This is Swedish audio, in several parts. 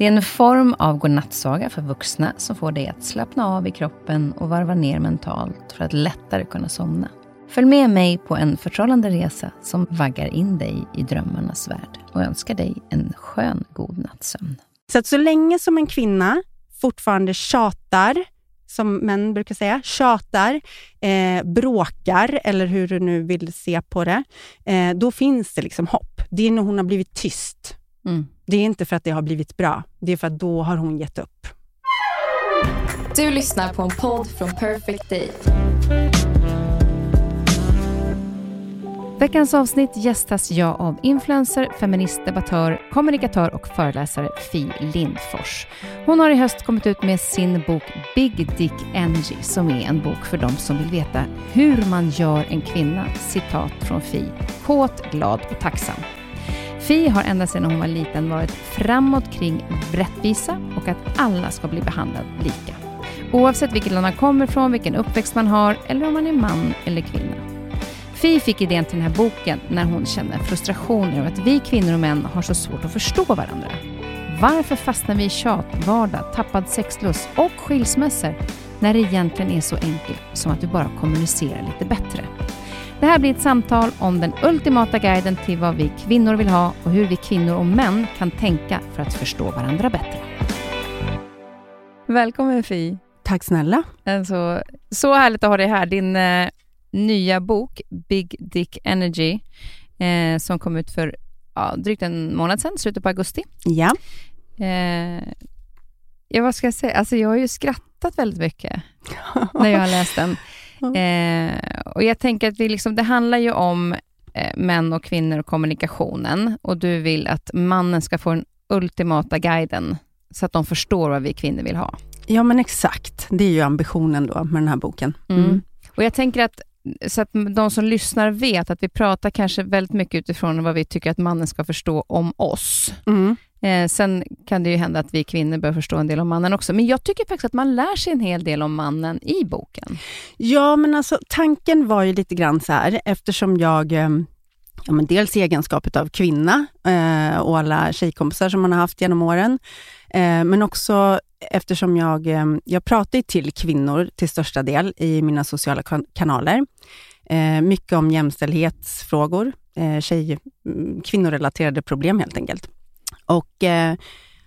Det är en form av godnattsaga för vuxna som får dig att slappna av i kroppen och varva ner mentalt för att lättare kunna somna. Följ med mig på en förtrollande resa som vaggar in dig i drömmarnas värld och önskar dig en skön god nattsömn. Så att så länge som en kvinna fortfarande tjatar, som män brukar säga, tjatar, eh, bråkar eller hur du nu vill se på det, eh, då finns det liksom hopp. Det är när hon har blivit tyst. Mm. Det är inte för att det har blivit bra, det är för att då har hon gett upp. Du lyssnar på en podd från Perfect Day. Veckans avsnitt gästas jag av influencer, feminist, debattör, kommunikatör och föreläsare Fi Lindfors. Hon har i höst kommit ut med sin bok Big Dick Energy som är en bok för de som vill veta hur man gör en kvinna, citat från Fi, kåt, glad och tacksam. Fi har ända sedan hon var liten varit framåt kring rättvisa och att alla ska bli behandlade lika. Oavsett vilket land man kommer ifrån, vilken uppväxt man har eller om man är man eller kvinna. Fi fick idén till den här boken när hon kände frustration över att vi kvinnor och män har så svårt att förstå varandra. Varför fastnar vi i tjat, vardag, tappad sexlust och skilsmässor när det egentligen är så enkelt som att vi bara kommunicerar lite bättre? Det här blir ett samtal om den ultimata guiden till vad vi kvinnor vill ha och hur vi kvinnor och män kan tänka för att förstå varandra bättre. Välkommen Fi. Tack snälla. Alltså, så härligt att ha dig här. Din eh, nya bok Big Dick Energy eh, som kom ut för ja, drygt en månad sedan, slutet på augusti. Ja. Eh, ja, vad ska jag säga? Alltså, jag har ju skrattat väldigt mycket när jag har läst den. Eh, och jag tänker att vi liksom, det handlar ju om eh, män och kvinnor och kommunikationen och du vill att mannen ska få den ultimata guiden så att de förstår vad vi kvinnor vill ha. Ja men exakt, det är ju ambitionen då med den här boken. Mm. Mm. Och jag tänker att så att de som lyssnar vet att vi pratar kanske väldigt mycket utifrån vad vi tycker att mannen ska förstå om oss. Mm. Eh, sen kan det ju hända att vi kvinnor bör förstå en del om mannen också, men jag tycker faktiskt att man lär sig en hel del om mannen i boken. Ja, men alltså tanken var ju lite grann så här, eftersom jag eh, ja, men dels i egenskapet av kvinna eh, och alla tjejkompisar som man har haft genom åren, eh, men också eftersom jag, eh, jag pratar till kvinnor till största del i mina sociala kan kanaler. Eh, mycket om jämställdhetsfrågor, eh, tjej, mm, kvinnorelaterade problem helt enkelt. Och eh,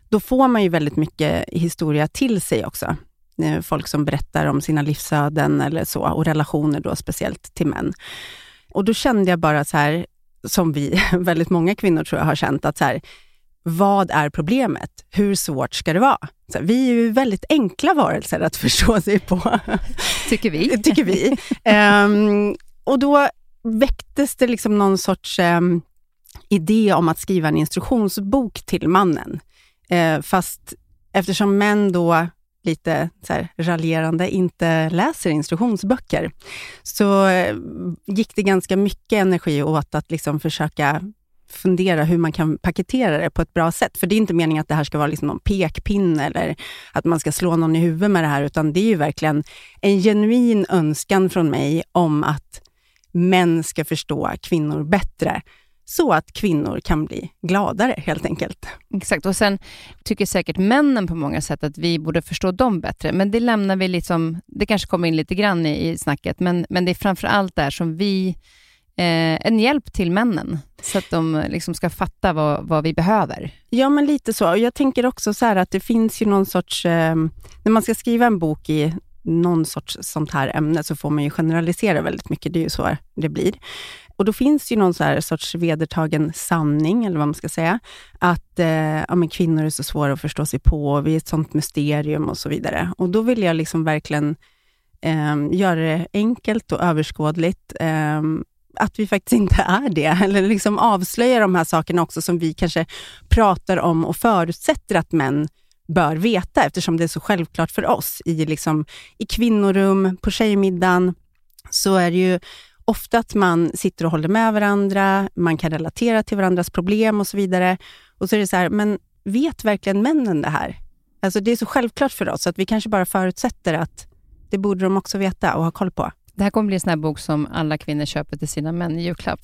då får man ju väldigt mycket historia till sig också. Eh, folk som berättar om sina livsöden eller så, och relationer då speciellt till män. Och då kände jag bara så här, som vi, väldigt många kvinnor tror jag har känt, att så här, vad är problemet? Hur svårt ska det vara? Så vi är ju väldigt enkla varelser att förstå sig på. Tycker vi. Tycker vi. Um, och då väcktes det liksom någon sorts um, idé om att skriva en instruktionsbok till mannen. Eh, fast eftersom män då lite så här, raljerande inte läser instruktionsböcker, så eh, gick det ganska mycket energi åt att liksom försöka fundera hur man kan paketera det på ett bra sätt. För det är inte meningen att det här ska vara liksom någon pekpinne eller att man ska slå någon i huvudet med det här, utan det är ju verkligen en genuin önskan från mig om att män ska förstå kvinnor bättre så att kvinnor kan bli gladare helt enkelt. Exakt, och sen tycker säkert männen på många sätt att vi borde förstå dem bättre, men det lämnar vi liksom, det kanske kommer in lite grann i, i snacket, men, men det är framför allt där som vi eh, en hjälp till männen, så att de liksom ska fatta vad, vad vi behöver. Ja, men lite så. Jag tänker också så att det finns ju någon sorts... Eh, när man ska skriva en bok i någon sorts sånt här ämne, så får man ju generalisera väldigt mycket. Det är ju så det blir. Och Då finns ju någon så här sorts vedertagen sanning, eller vad man ska säga, att eh, ja, men kvinnor är så svåra att förstå sig på, och vi är ett sånt mysterium och så vidare. Och Då vill jag liksom verkligen eh, göra det enkelt och överskådligt. Eh, att vi faktiskt inte är det, eller liksom avslöja de här sakerna också som vi kanske pratar om och förutsätter att män bör veta, eftersom det är så självklart för oss. I, liksom, i kvinnorum, på tjejmiddagen, så är det ju ofta att man sitter och håller med varandra, man kan relatera till varandras problem och så vidare. Och så är det så här, men vet verkligen männen det här? Alltså det är så självklart för oss att vi kanske bara förutsätter att det borde de också veta och ha koll på. Det här kommer bli en sån här bok som alla kvinnor köper till sina män i julklapp.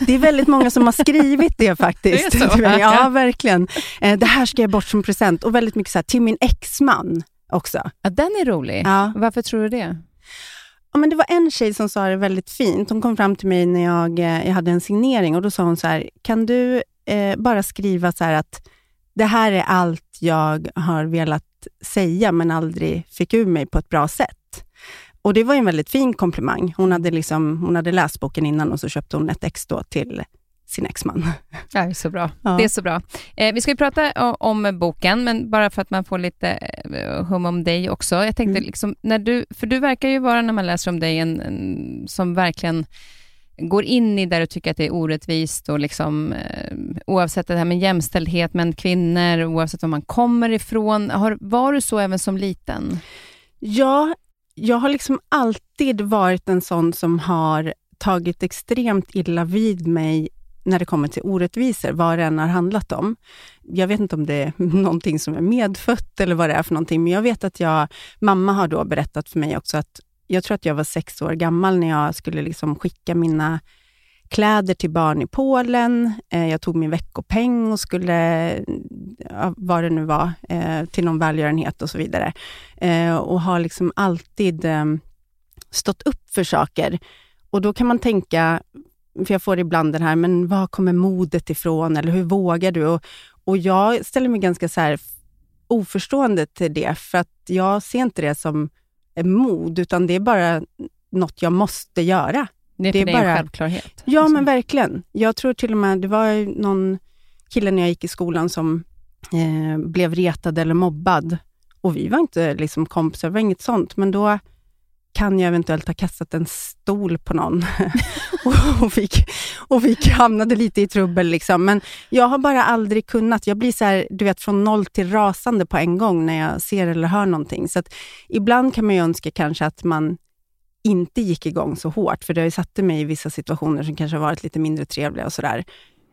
Det är väldigt många som har skrivit det faktiskt. Det är så? Ja, verkligen. Eh, det här ska jag bort som present och väldigt mycket så här, till min exman också. Ja, den är rolig. Ja. Varför tror du det? Ja, men det var en tjej som sa det väldigt fint. Hon kom fram till mig när jag, eh, jag hade en signering och då sa hon så här, kan du eh, bara skriva så här att det här är allt jag har velat säga men aldrig fick ur mig på ett bra sätt. Och Det var en väldigt fin komplimang. Hon hade, liksom, hon hade läst boken innan och så köpte hon ett ex då till sin exman. Det är så bra. Ja. Det är så bra. Eh, vi ska ju prata o- om boken, men bara för att man får lite eh, hum om dig också. Jag tänkte, Mm. liksom, när du, för du verkar ju vara, när man läser om dig, en, en som verkligen går in i där du tycker att det är orättvist och liksom, eh, oavsett det här med jämställdhet med kvinnor, oavsett var man kommer ifrån. Har, var du så även som liten? Ja, jag har liksom alltid varit en sån som har tagit extremt illa vid mig när det kommer till orättvisor, vad det än har handlat om. Jag vet inte om det är någonting som är medfött eller vad det är för någonting, men jag vet att jag, mamma har då berättat för mig också att jag tror att jag var sex år gammal när jag skulle liksom skicka mina kläder till barn i Polen. Eh, jag tog min veckopeng och skulle, vad det nu var, eh, till någon välgörenhet och så vidare. Eh, och har liksom alltid stått upp för saker. Och då kan man tänka, för jag får ibland den här, men var kommer modet ifrån? Eller hur vågar du? Och, och jag ställer mig ganska så här oförstående till det, för att jag ser inte det som mod, utan det är bara något jag måste göra. Det är, Det är dig en bara- självklarhet. Ja, Liksom. men verkligen. Jag tror till och med, det var någon kille när jag gick i skolan som eh, blev retad eller mobbad. Och vi var inte liksom kompisar, det var inget sånt. Men då kan jag eventuellt ha kastat en stol på någon och, och, fick, och fick hamnade lite i trubbel. Liksom. Men jag har bara aldrig kunnat. Jag blir så här, du vet, från noll till rasande på en gång när jag ser eller hör någonting. Så att ibland kan man ju önska kanske att man inte gick igång så hårt, för det har ju satt mig i vissa situationer som kanske har varit lite mindre trevliga och sådär.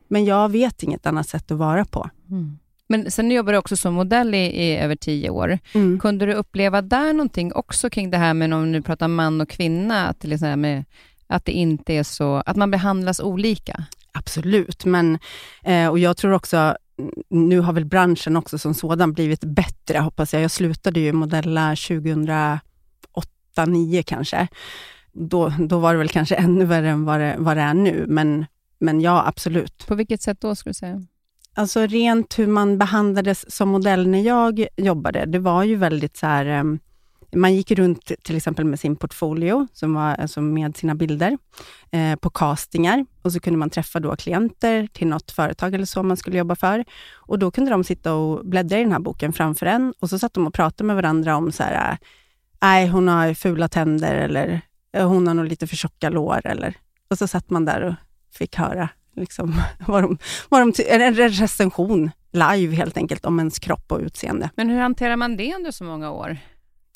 Men jag vet inget annat sätt att vara på. Mm. Men sen jobbar du också som modell i, i över tio år. Mm. Kunde du uppleva där någonting också kring det här med, om nu pratar man och kvinna, att liksom med, att det inte är så, att man behandlas olika? Absolut, men eh, och jag tror också, nu har väl branschen också som sådan blivit bättre, hoppas jag. Jag slutade ju modella 2008, 2009 kanske. Då, då var det väl kanske ännu värre än vad det, vad det är nu, men, men ja, absolut. På vilket sätt då, skulle du säga? Alltså rent hur man behandlades som modell när jag jobbade, det var ju väldigt så här, ehm, man gick runt till exempel med sin portfolio, som var alltså med sina bilder, eh, på castingar och så kunde man träffa då klienter till något företag eller så man skulle jobba för. Och då kunde de sitta och bläddra i den här boken framför en och så satt de och pratade med varandra om så här, eh, nej hon har fula tänder eller eh, hon har nog lite för tjocka lår eller, och så satt man där och fick höra liksom, vad de, vad de, en recension live helt enkelt om ens kropp och utseende. Men hur hanterar man det under så många år?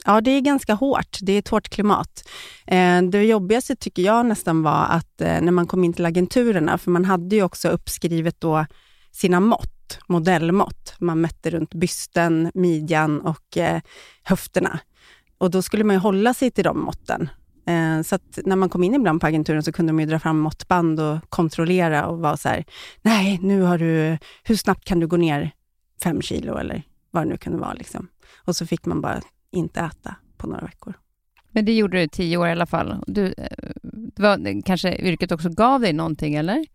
Ja, det är ganska hårt. Det är ett hårt klimat. Eh, det jobbigaste tycker jag nästan var att eh, när man kom in till agenturerna, för man hade ju också uppskrivet då sina mått, modellmått. Man mätte runt bysten, midjan och eh, höfterna. Och då skulle man ju hålla sig till de måtten. Eh, så att när man kom in ibland på agenturen så kunde de dra fram måttband och kontrollera och vara så här, nej, nu har du, hur snabbt kan du gå ner fem kilo eller vad det nu kunde vara. Liksom. Och så fick man bara inte äta på några veckor. Men det gjorde du i tio år i alla fall. Du, eh, det var, kanske yrket också gav dig någonting, eller?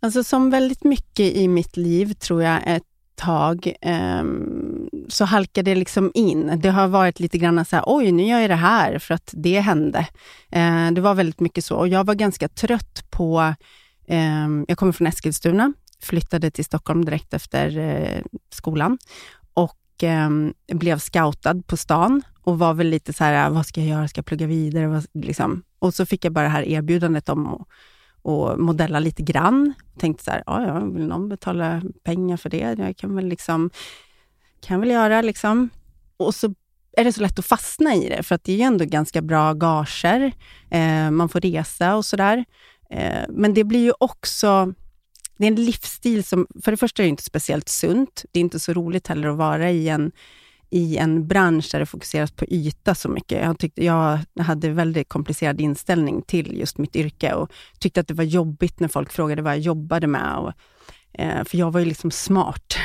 Alltså som väldigt mycket i mitt liv, tror jag, ett tag, ehm, så halkade det liksom in. Det har varit lite grann så här, oj, nu gör jag det här för att det hände. Eh, det var väldigt mycket så. Och jag var ganska trött på, ehm, jag kommer från Eskilstuna, flyttade till Stockholm direkt efter eh, skolan och ehm, blev scoutad på stan och var väl lite så här, vad ska jag göra, ska jag plugga vidare? Vad, liksom. Och så fick jag bara det här erbjudandet om att och modella lite grann. Tänkte så här, ja, ja, vill någon betala pengar för det? Jag kan väl liksom... kan väl göra. Liksom. Och så är det så lätt att fastna i det, för att det är ju ändå ganska bra gager. Eh, man får resa och sådär. Eh, men det blir ju också... Det är en livsstil som, för det första är det inte speciellt sunt. Det är inte så roligt heller att vara i en, i en bransch där det fokuseras på yta så mycket. Jag, tyckte, jag hade väldigt komplicerad inställning till just mitt yrke och tyckte att det var jobbigt när folk frågade vad jag jobbade med. Och, eh, för jag var ju liksom smart.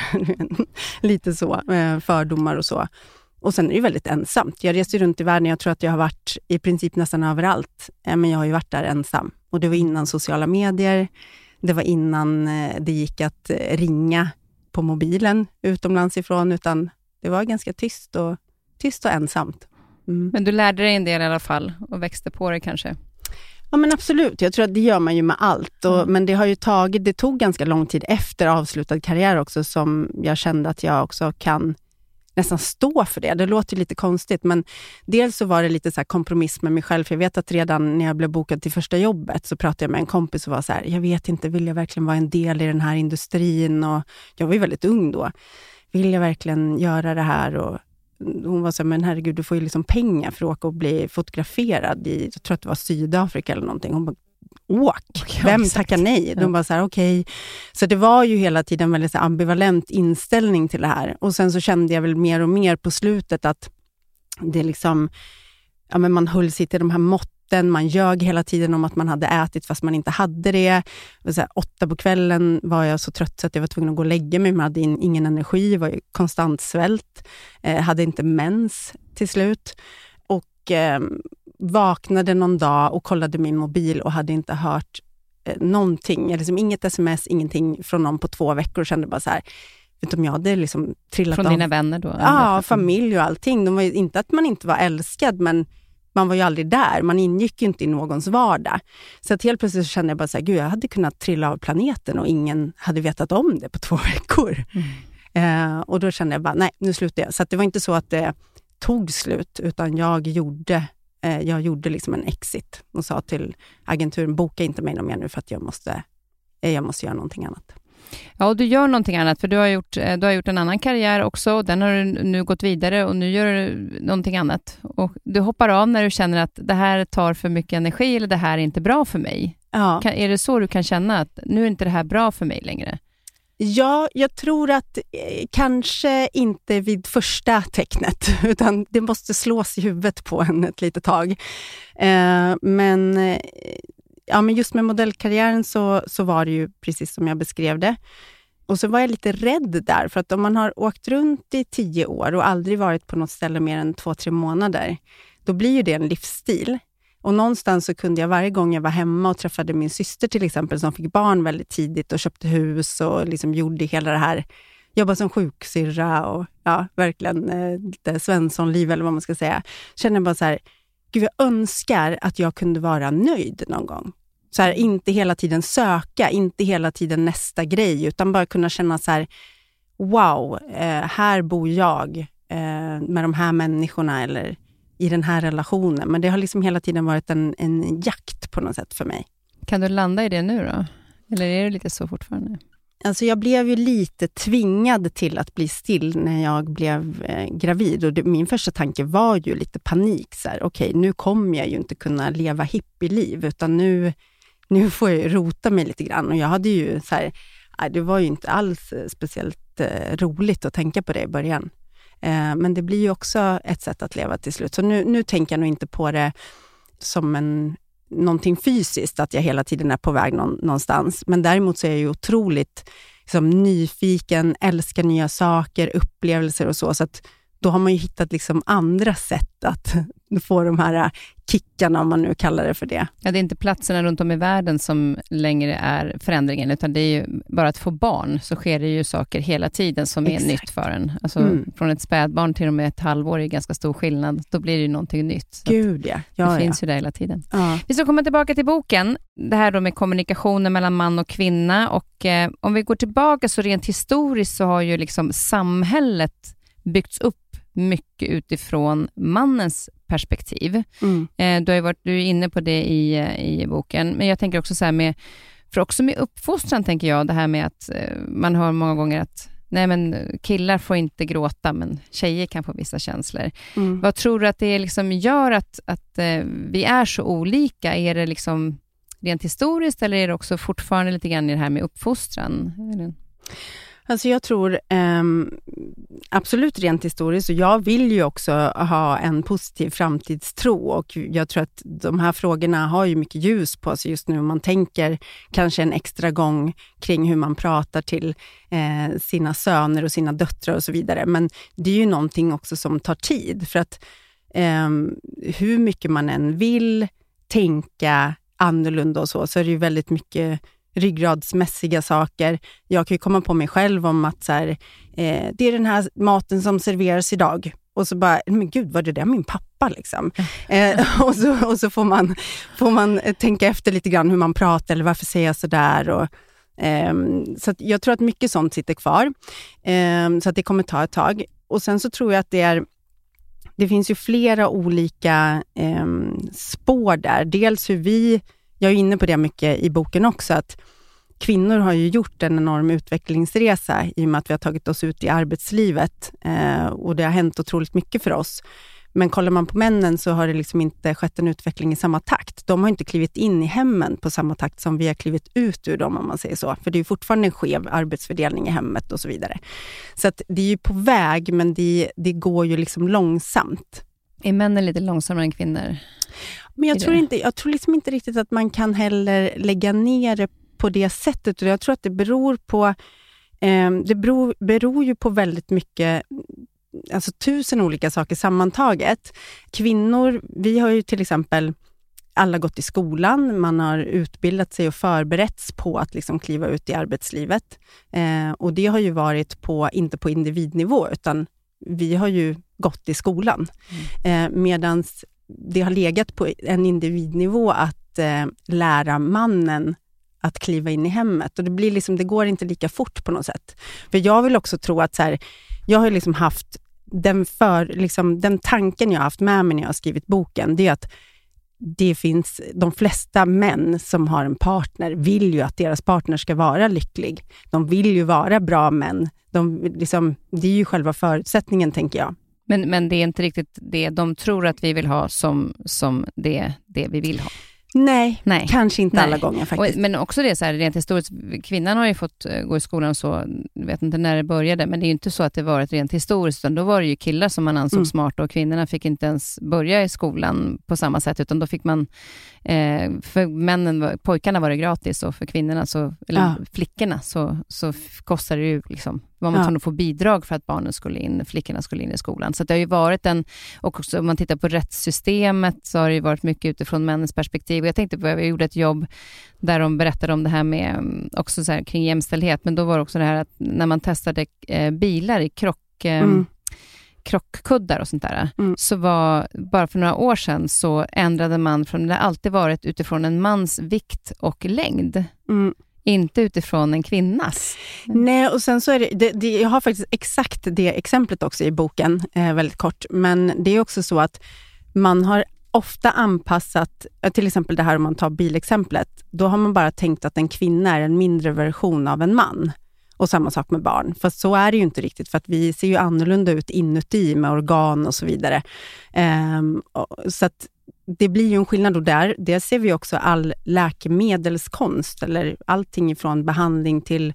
Lite så, eh, fördomar och så. Och sen är det ju väldigt ensamt. Jag reser runt i världen, jag tror att jag har varit i princip nästan överallt, eh, men jag har ju varit där ensam. Och det var innan sociala medier, det var innan eh, det gick att eh, ringa på mobilen utomlands ifrån, utan det var ganska tyst och, tyst och ensamt. Mm. Men du lärde dig en del i alla fall och växte på det kanske? Ja men absolut, jag tror att det gör man ju med allt. Och, mm. Men det har ju tagit, det tog ganska lång tid efter avslutad karriär också, som jag kände att jag också kan nästan stå för det. Det låter lite konstigt, men dels så var det lite så kompromiss med mig själv. För jag vet att redan när jag blev bokad till första jobbet så pratade jag med en kompis och var så här, jag vet inte, vill jag verkligen vara en del i den här industrin? Och jag var ju väldigt ung då. Vill jag verkligen göra det här? Och hon var så här, men herregud, du får ju liksom pengar för att åka och bli fotograferad i, jag tror att det var Sydafrika eller någonting. Hon bara, åk. Vem tackar nej? De bara så här, okej. Okay. Så det var ju hela tiden en väldigt ambivalent inställning till det här. Och sen så kände jag väl mer och mer på slutet att det liksom, ja men man höll sig till de här måtten, man ljög hela tiden om att man hade ätit fast man inte hade det. Så här, åtta på kvällen var jag så trött så att jag var tvungen att gå och lägga mig, man hade in, ingen energi, var konstant svält, eh, hade inte mens till slut. Och eh, vaknade någon dag och kollade min mobil och hade inte hört eh, någonting, liksom inget sms, ingenting från någon på två veckor och kände bara så här, om jag hade liksom trillat Från av. dina vänner då? Ja, familj och allting. De var inte att man inte var älskad, men man var ju aldrig där. Man ingick inte i någons vardag. Så att helt plötsligt kände jag bara så här, gud, jag hade kunnat trilla av planeten och ingen hade vetat om det på två veckor. Mm. Eh, och då kände jag bara, nej, nu slutar jag. Så det var inte så att det tog slut, utan jag gjorde Eh, jag gjorde liksom en exit och sa till agenturen, boka inte mig mer nu för att jag måste, eh, jag måste göra någonting annat. Ja, och du gör någonting annat, för du har, gjort, eh, du har gjort en annan karriär också. Den har du nu gått vidare och nu gör du någonting annat. Och du hoppar av när du känner att det här tar för mycket energi eller det här är inte bra för mig. Ja. Kan, är det så du kan känna att nu är inte det här bra för mig längre? Ja, jag tror att eh, kanske inte vid första tecknet, utan det måste slås i huvudet på en ett litet tag. Eh, men, eh, ja, men just med modellkarriären så, så var det ju precis som jag beskrev det. Och så var jag lite rädd där, för att om man har åkt runt i tio år och aldrig varit på något ställe mer än två, tre månader, då blir ju det en livsstil. Och någonstans så kunde jag varje gång jag var hemma och träffade min syster till exempel, som fick barn väldigt tidigt och köpte hus och liksom gjorde hela det här, jobbade som sjuksyrra och ja, verkligen eh, lite Svenssonliv eller vad man ska säga. Kände bara så här, gud jag önskar att jag kunde vara nöjd någon gång. Så här, inte hela tiden söka, inte hela tiden nästa grej, utan bara kunna känna så här, wow, eh, här bor jag eh, med de här människorna eller i den här relationen. Men det har liksom hela tiden varit en, en jakt på något sätt för mig. Kan du landa i det nu då? Eller är det lite så fortfarande? Alltså jag blev ju lite tvingad till att bli still när jag blev eh, gravid. Och det, min första tanke var ju lite panik. Okej, okay, nu kommer jag ju inte kunna leva hippieliv, utan nu, nu får jag rota mig lite grann. Och jag hade ju så här, det var ju inte alls eh, speciellt eh, roligt att tänka på det i början. Eh, men det blir ju också ett sätt att leva till slut. Så nu, nu tänker jag nog inte på det som en, någonting fysiskt, att jag hela tiden är på väg någon, någonstans. Men däremot så är jag ju otroligt liksom, nyfiken, älskar nya saker, upplevelser och så. Så att då har man ju hittat liksom andra sätt att få de här kickarna, om man nu kallar det för det. Ja, det är inte platserna runt om i världen som längre är förändringen, utan det är ju bara att få barn, så sker det ju saker hela tiden som Exakt. är nytt för en. Alltså, mm. Från ett spädbarn till och med ett halvår är ganska stor skillnad. Då blir det ju någonting nytt. Gud ja. ja det ja. finns ju där hela tiden. Ja. Vi ska komma tillbaka till boken, det här då med kommunikationen mellan man och kvinna. Och eh, Om vi går tillbaka, så rent historiskt så har ju liksom samhället byggts upp mycket utifrån mannens perspektiv. Mm. Eh, du, har varit, du är inne på det i, i boken, men jag tänker också så här med, för också med uppfostran tänker jag, det här med att eh, man hör många gånger att nej men killar får inte gråta, men tjejer kan få vissa känslor. Mm. Vad tror du att det liksom gör att, att eh, vi är så olika? Är det liksom rent historiskt eller är det också fortfarande lite grann i det här med uppfostran? Alltså jag tror um, absolut rent historiskt, och jag vill ju också ha en positiv framtidstro och jag tror att de här frågorna har ju mycket ljus på sig just nu. Man tänker kanske en extra gång kring hur man pratar till eh, sina söner och sina döttrar och så vidare. Men det är ju någonting också som tar tid för att um, hur mycket man än vill tänka annorlunda och så, så är det ju väldigt mycket ryggradsmässiga saker. Jag kan ju komma på mig själv om att så här, eh, det är den här maten som serveras idag. Och så bara, men gud, var det där min pappa? Liksom. Eh, och så, och så får, man, får man tänka efter lite grann hur man pratar, eller varför säger jag sådär? Och, eh, så jag tror att mycket sånt sitter kvar. Eh, så att det kommer ta ett tag. Och sen så tror jag att det är det finns ju flera olika eh, spår där. Dels hur vi jag är inne på det mycket i boken också, att kvinnor har ju gjort en enorm utvecklingsresa i och med att vi har tagit oss ut i arbetslivet eh, och det har hänt otroligt mycket för oss. Men kollar man på männen så har det liksom inte skett en utveckling i samma takt. De har inte klivit in i hemmen på samma takt som vi har klivit ut ur dem, om man säger så. För det är fortfarande en skev arbetsfördelning i hemmet och så vidare. Så att det är ju på väg, men det, det går ju liksom långsamt. Är männen lite långsammare än kvinnor? Men jag tror, inte, jag tror liksom inte riktigt att man kan heller lägga ner det på det sättet. Jag tror att det beror på eh, det beror, beror ju på väldigt mycket alltså tusen olika saker sammantaget. Kvinnor, vi har ju till exempel alla gått i skolan, man har utbildat sig och förberetts på att liksom kliva ut i arbetslivet. Eh, och det har ju varit på, inte på individnivå, utan vi har ju gått i skolan. Mm. Eh, Medan det har legat på en individnivå att eh, lära mannen att kliva in i hemmet. Och det, blir liksom, det går inte lika fort på något sätt. För jag vill också tro att så här, jag har liksom haft den, för, liksom, den tanken jag har haft med mig när jag har skrivit boken, det är att det finns, de flesta män som har en partner vill ju att deras partner ska vara lycklig. De vill ju vara bra män. De, liksom, det är ju själva förutsättningen, tänker jag. Men, men det är inte riktigt det de tror att vi vill ha som, som det, det vi vill ha? Nej, Nej. kanske inte Nej. alla gånger faktiskt. Och, men också det så här, rent historiskt, kvinnan har ju fått uh, gå i skolan så, jag vet inte när det började, men det är ju inte så att det varit rent historiskt, utan då var det ju killar som man ansåg mm. smarta och kvinnorna fick inte ens börja i skolan på samma sätt, utan då fick man, eh, för männen, pojkarna var det gratis och för kvinnorna, så, eller ja. flickorna, så, så kostade det ju liksom var man ja. tvungen att få bidrag för att barnen skulle in, flickorna skulle in i skolan. Så det har ju varit en, och också om man tittar på rättssystemet, så har det ju varit mycket utifrån männens perspektiv. Och jag tänkte på, jag gjorde ett jobb där de berättade om det här med, mm, också så här, kring jämställdhet, men då var det också det här att när man testade eh, bilar i krock, eh, mm krockkuddar och sånt där, mm. så var, bara för några år sedan så ändrade man från, det har alltid varit utifrån en mans vikt och längd. Mm inte utifrån en kvinnas. Nej, och sen så är det, det, det, jag har faktiskt exakt det exemplet också i boken, eh, väldigt kort, men det är också så att man har ofta anpassat, eh, till exempel det här om man tar bilexemplet, då har man bara tänkt att en kvinna är en mindre version av en man. Och samma sak med barn. Fast så är det ju inte riktigt, för att vi ser ju annorlunda ut inuti med organ och så vidare. Um, så att det blir ju en skillnad och där. Det ser vi också all läkemedelskonst, eller allting ifrån behandling till,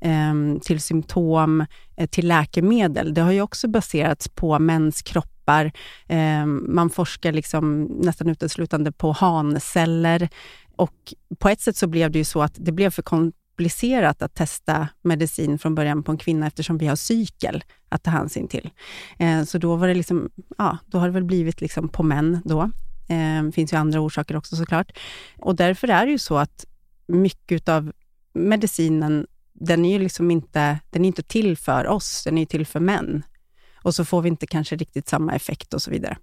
eh, till symptom, eh, till läkemedel. Det har ju också baserats på mäns kroppar. Eh, man forskar liksom nästan uteslutande på hanceller. Och på ett sätt så blev det ju så att det blev för komplicerat att testa medicin från början på en kvinna eftersom vi har cykel att ta hänsyn till. Eh, så då var det liksom, ja, då har det väl blivit liksom på män då. Det eh, finns ju andra orsaker också såklart. Och därför är det ju så att mycket av medicinen, den är ju liksom inte, den är inte till för oss, den är till för män. Och så får vi inte kanske riktigt samma effekt och så vidare.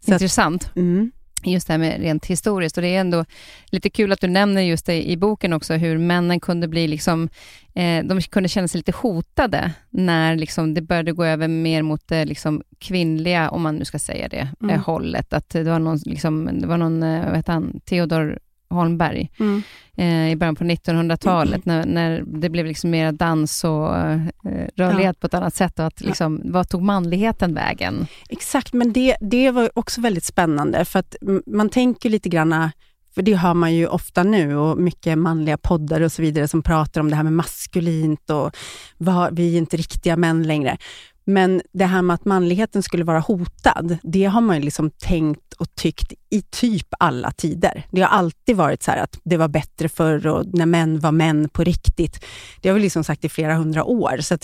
Så Intressant. Att, mm just det här med rent historiskt. Och det är ändå lite kul att du nämner just det i boken också, hur männen kunde bli liksom, eh, de kunde känna sig lite hotade när liksom det började gå över mer mot det liksom kvinnliga, om man nu ska säga det, mm. eh, hållet. Att det var någon, liksom, det var någon eh, vad heter han, Theodor Holmberg Mm. eh, i början på 1900-talet, när, när det blev liksom mer dans och eh, rörlighet på ett annat sätt. Och att liksom, Vad tog manligheten vägen? Exakt, men det, det var också väldigt spännande för att man tänker lite grann, för det hör man ju ofta nu och mycket manliga poddar och så vidare som pratar om det här med maskulint och vad, vi är inte riktiga män längre. Men det här med att manligheten skulle vara hotad, det har man ju liksom tänkt och tyckt i typ alla tider. Det har alltid varit så här att det var bättre förr och när män var män på riktigt. Det har vi liksom sagt i flera hundra år. Så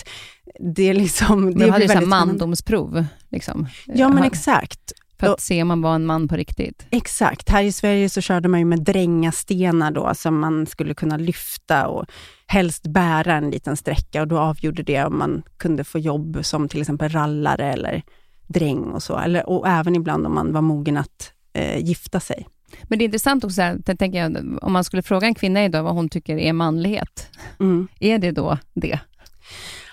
det är liksom... Det Det de hade ju väldigt mandomsprov. Liksom. Ja, men exakt. För att se om man var en man på riktigt. Exakt. Här i Sverige så körde man ju med drängastenar då, som man skulle kunna lyfta och helst bära en liten sträcka och då avgjorde det om man kunde få jobb som till exempel rallare eller dräng och så. Eller, och även ibland om man var mogen att eh, gifta sig. Men det är intressant också, så här, tänker jag, om man skulle fråga en kvinna idag vad hon tycker är manlighet, Mm. är det då det?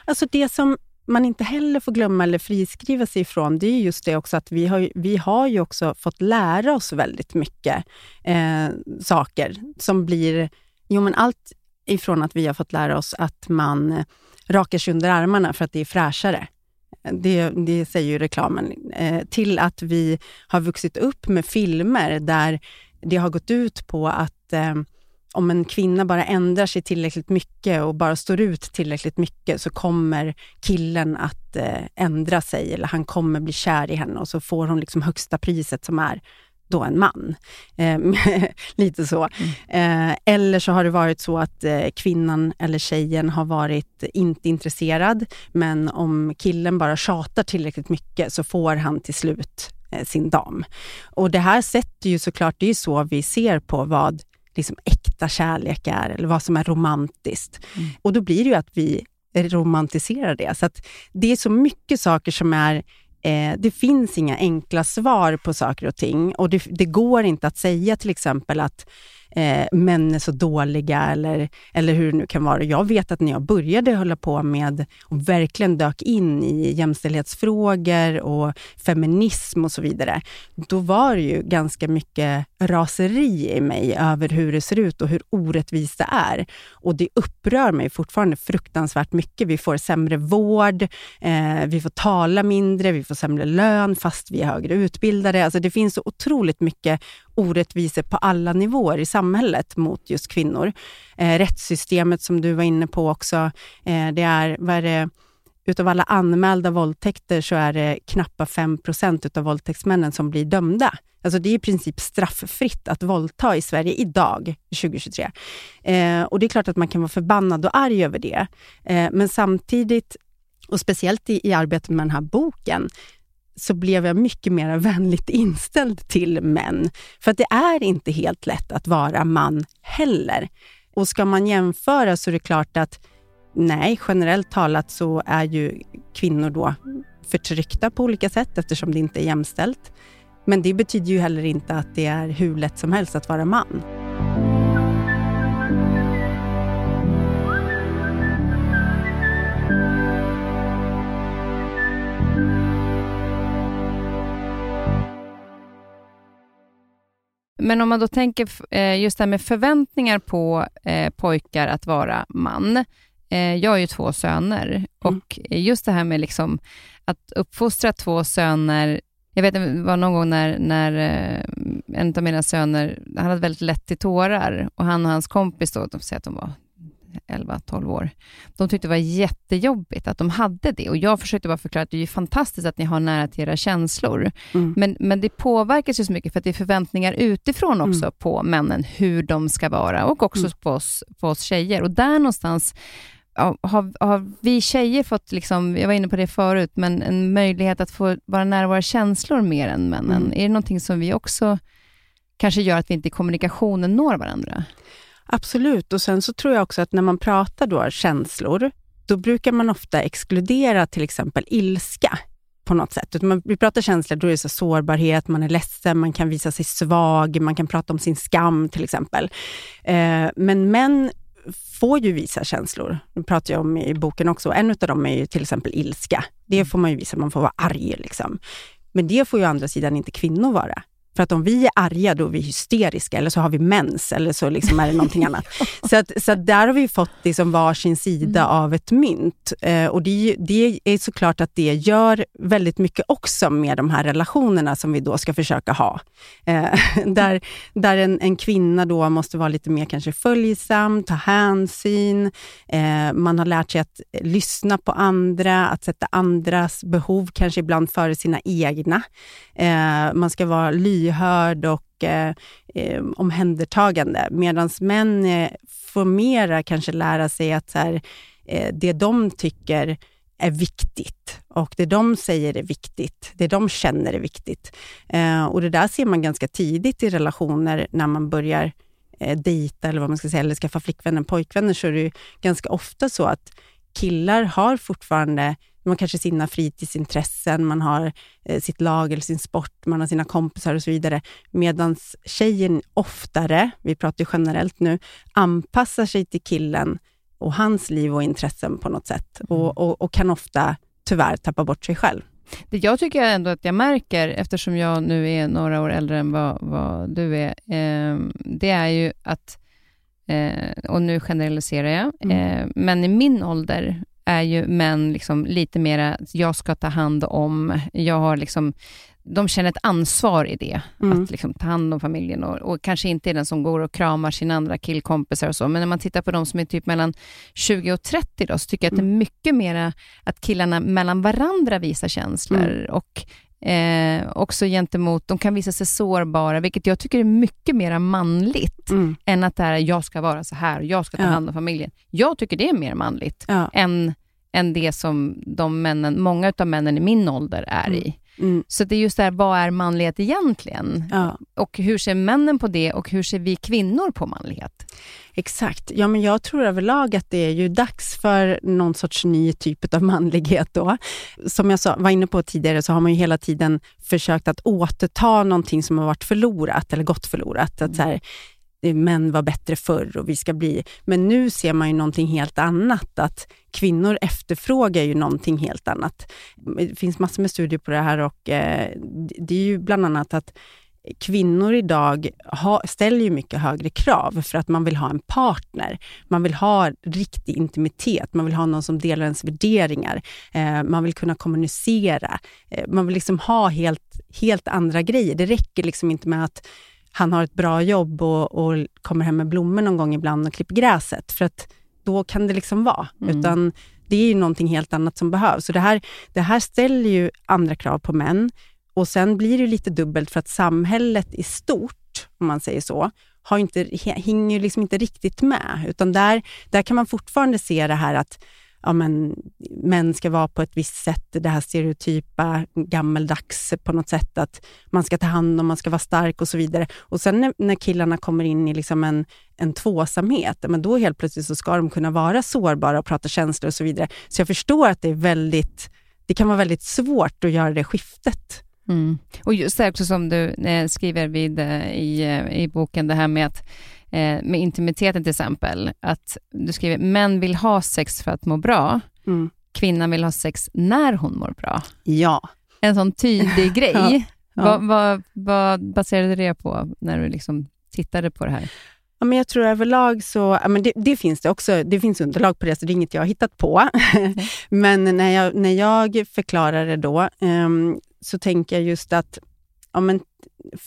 Alltså det som man inte heller får glömma eller friskriva sig ifrån, det är just det också att vi har, ju- vi har ju också fått lära oss väldigt mycket eh, saker som blir, jo men allt ifrån att vi har fått lära oss att man eh, rakar sig under armarna för att det är fräschare. Det, det säger ju reklamen. Eh, till att vi har vuxit upp med filmer där det har gått ut på att eh, om en kvinna bara ändrar sig tillräckligt mycket och bara står ut tillräckligt mycket så kommer killen att eh, ändra sig eller han kommer bli kär i henne och så får hon liksom högsta priset som är då en man. Eh, lite så. Eh, eller så har det varit så att eh, kvinnan eller tjejen har varit inte intresserad, men om killen bara tjatar tillräckligt mycket så får han till slut sin dam. Och det här sätter ju såklart, det är ju så vi ser på vad liksom äkta kärlek är, eller vad som är romantiskt. Mm. Och då blir det ju att vi romantiserar det. Så det är så mycket saker som är Eh, det finns inga enkla svar på saker och ting och det, det går inte att säga till exempel att eh, män är så dåliga eller, eller hur det nu kan vara. Jag vet att när jag började hålla på med och verkligen dök in i jämställdhetsfrågor och feminism och så vidare, då var det ju ganska mycket raseri i mig över hur det ser ut och hur orättvist det är. Och det upprör mig fortfarande fruktansvärt mycket. Vi får sämre vård, eh, vi får tala mindre, vi får sämre lön fast vi är högre utbildade. Alltså det finns så otroligt mycket orättvisor på alla nivåer i samhället mot just kvinnor. Eh, rättssystemet som du var inne på också, eh, det är, vad är det, utav alla anmälda våldtäkter så är det knappt 5 utav våldtäktsmännen som blir dömda. Alltså det är i princip strafffritt att våldta i Sverige idag, 2023. Eh, och det är klart att man kan vara förbannad och arg över det. Eh, men samtidigt, och speciellt i, i arbetet med den här boken, så blev jag mycket mer vänligt inställd till män. För att det är inte helt lätt att vara man heller. Och ska man jämföra så är det klart att nej, generellt talat så är ju kvinnor då förtryckta på olika sätt eftersom det inte är jämställt. Men det betyder ju heller inte att det är hur lätt som helst att vara man. Men om man då tänker eh, just det här med förväntningar på eh, pojkar att vara man. Eh, jag har ju två söner och just det här med liksom att uppfostra två söner jag vet det var någon gång när, när en av mina söner, han hade väldigt lätt till tårar och han och hans kompis, då, de säger att de var 11-12 år, de tyckte det var jättejobbigt att de hade det och jag försökte bara förklara att det är fantastiskt att ni har nära till era känslor. Mm. Men, men det påverkas ju så mycket för att det är förväntningar utifrån också Mm. på männen, hur de ska vara och också Mm. på, oss, på oss tjejer. Och där någonstans har, har vi tjejer fått, liksom, jag var inne på det förut, men en möjlighet att få vara nära våra känslor mer än männen. Mm. Är det någonting som vi också kanske gör att vi inte i kommunikationen når varandra? Absolut, och sen så tror jag också att när man pratar då känslor, då brukar man ofta exkludera till exempel ilska på något sätt. Utan man, vi pratar känslor, då är det så sårbarhet, man är ledsen, man kan visa sig svag, man kan prata om sin skam till exempel. Eh, men män får ju visa känslor. Det pratar jag om i boken också. En av dem är ju till exempel ilska. Det får man ju visa, man får vara arg liksom. Men det får ju å andra sidan inte kvinnor vara. För att om vi är arga, då är vi hysteriska, eller så har vi mens, eller så liksom är det någonting annat. Så, att, så att där har vi fått liksom varsin sida mm. av ett mynt. Eh, och det, det är såklart att det gör väldigt mycket också med de här relationerna som vi då ska försöka ha. Eh, där där en, en kvinna då måste vara lite mer kanske följsam, ta hänsyn, eh, man har lärt sig att lyssna på andra, att sätta andras behov kanske ibland före sina egna. Eh, man ska vara lyhörd och eh, eh, omhändertagande, medan män eh, får mera kanske lära sig att så här, eh, det de tycker är viktigt och det de säger är viktigt, det de känner är viktigt. Eh, och Det där ser man ganska tidigt i relationer när man börjar eh, dejta eller vad man ska säga, eller skaffa flickvänner, pojkvänner, så är det ganska ofta så att killar har fortfarande man kanske sina fritidsintressen, man har eh, sitt lag eller sin sport, man har sina kompisar och så vidare. Medan tjejen oftare, vi pratar ju generellt nu, anpassar sig till killen och hans liv och intressen på något sätt mm. och, och, och, kan ofta tyvärr tappa bort sig själv. Det jag tycker ändå att jag märker, eftersom jag nu är några år äldre än vad, vad du är, eh, det är ju att, eh, och nu generaliserar jag, mm. eh, men i min ålder är ju män liksom lite mera, jag ska ta hand om, jag har liksom, de känner ett ansvar i det, mm. att liksom ta hand om familjen och, och, kanske inte är den som går och kramar sina andra killkompisar och så, men när man tittar på de som är typ mellan 20 och 30 då, så tycker jag att det är mm. mycket mera att killarna mellan varandra visar känslor mm. och Eh, också gentemot, de kan visa sig sårbara, vilket jag tycker är mycket mer manligt mm. än att det är jag ska vara så här, jag ska ta ja. hand om familjen. Jag tycker det är mer manligt ja. än, än det som de männen, många av männen i min ålder är mm. i. Mm. Så det är just det här, vad är manlighet egentligen? Ja. Och hur ser männen på det och hur ser vi kvinnor på manlighet? Exakt. Ja, men jag tror överlag att det är ju dags för någon sorts ny typ av manlighet då. Som jag sa, var inne på tidigare så har man ju hela tiden försökt att återta någonting som har varit förlorat eller gått förlorat. Att så här, Eh, män var bättre förr och vi ska bli... Men nu ser man ju någonting helt annat, att kvinnor efterfrågar ju någonting helt annat. Det finns massor med studier på det här och eh, det är ju bland annat att kvinnor idag ha, ställer ju mycket högre krav för att man vill ha en partner. Man vill ha riktig intimitet, man vill ha någon som delar ens värderingar. Eh, man vill kunna kommunicera. Eh, man vill liksom ha helt, helt andra grejer. Det räcker liksom inte med att han har ett bra jobb och, och kommer hem med blommor någon gång ibland och klipper gräset, för att då kan det liksom vara. Mm. Utan det är ju någonting helt annat som behövs. Så det här, det här ställer ju andra krav på män. Och sen blir det lite dubbelt för att samhället i stort, om man säger så, har inte, hänger liksom inte riktigt med. Utan där, där kan man fortfarande se det här att ja, men, män ska vara på ett visst sätt, det här stereotypa, gammeldags på något sätt, att man ska ta hand om, man ska vara stark och så vidare. Och sen när, när killarna kommer in i liksom en, en tvåsamhet, men då helt plötsligt så ska de kunna vara sårbara och prata känslor och så vidare. Så jag förstår att det är väldigt, det kan vara väldigt svårt att göra det skiftet. Mm. Och just det också som du eh, skriver vid, eh, i, eh, i boken, det här med att eh, med intimiteten till exempel, att du skriver män vill ha sex för att må bra, mm. kvinnan vill ha sex när hon mår bra. Ja. En sån tydlig grej. ja. Ja. Vad, vad, vad baserade du det på när du liksom tittade på det här? Ja, men jag tror överlag så, ja, men det, det, finns det också, det finns underlag på det, så det är inget jag har hittat på. Mm. men när jag, när jag förklarar det då, um, så tänker jag just att ja, men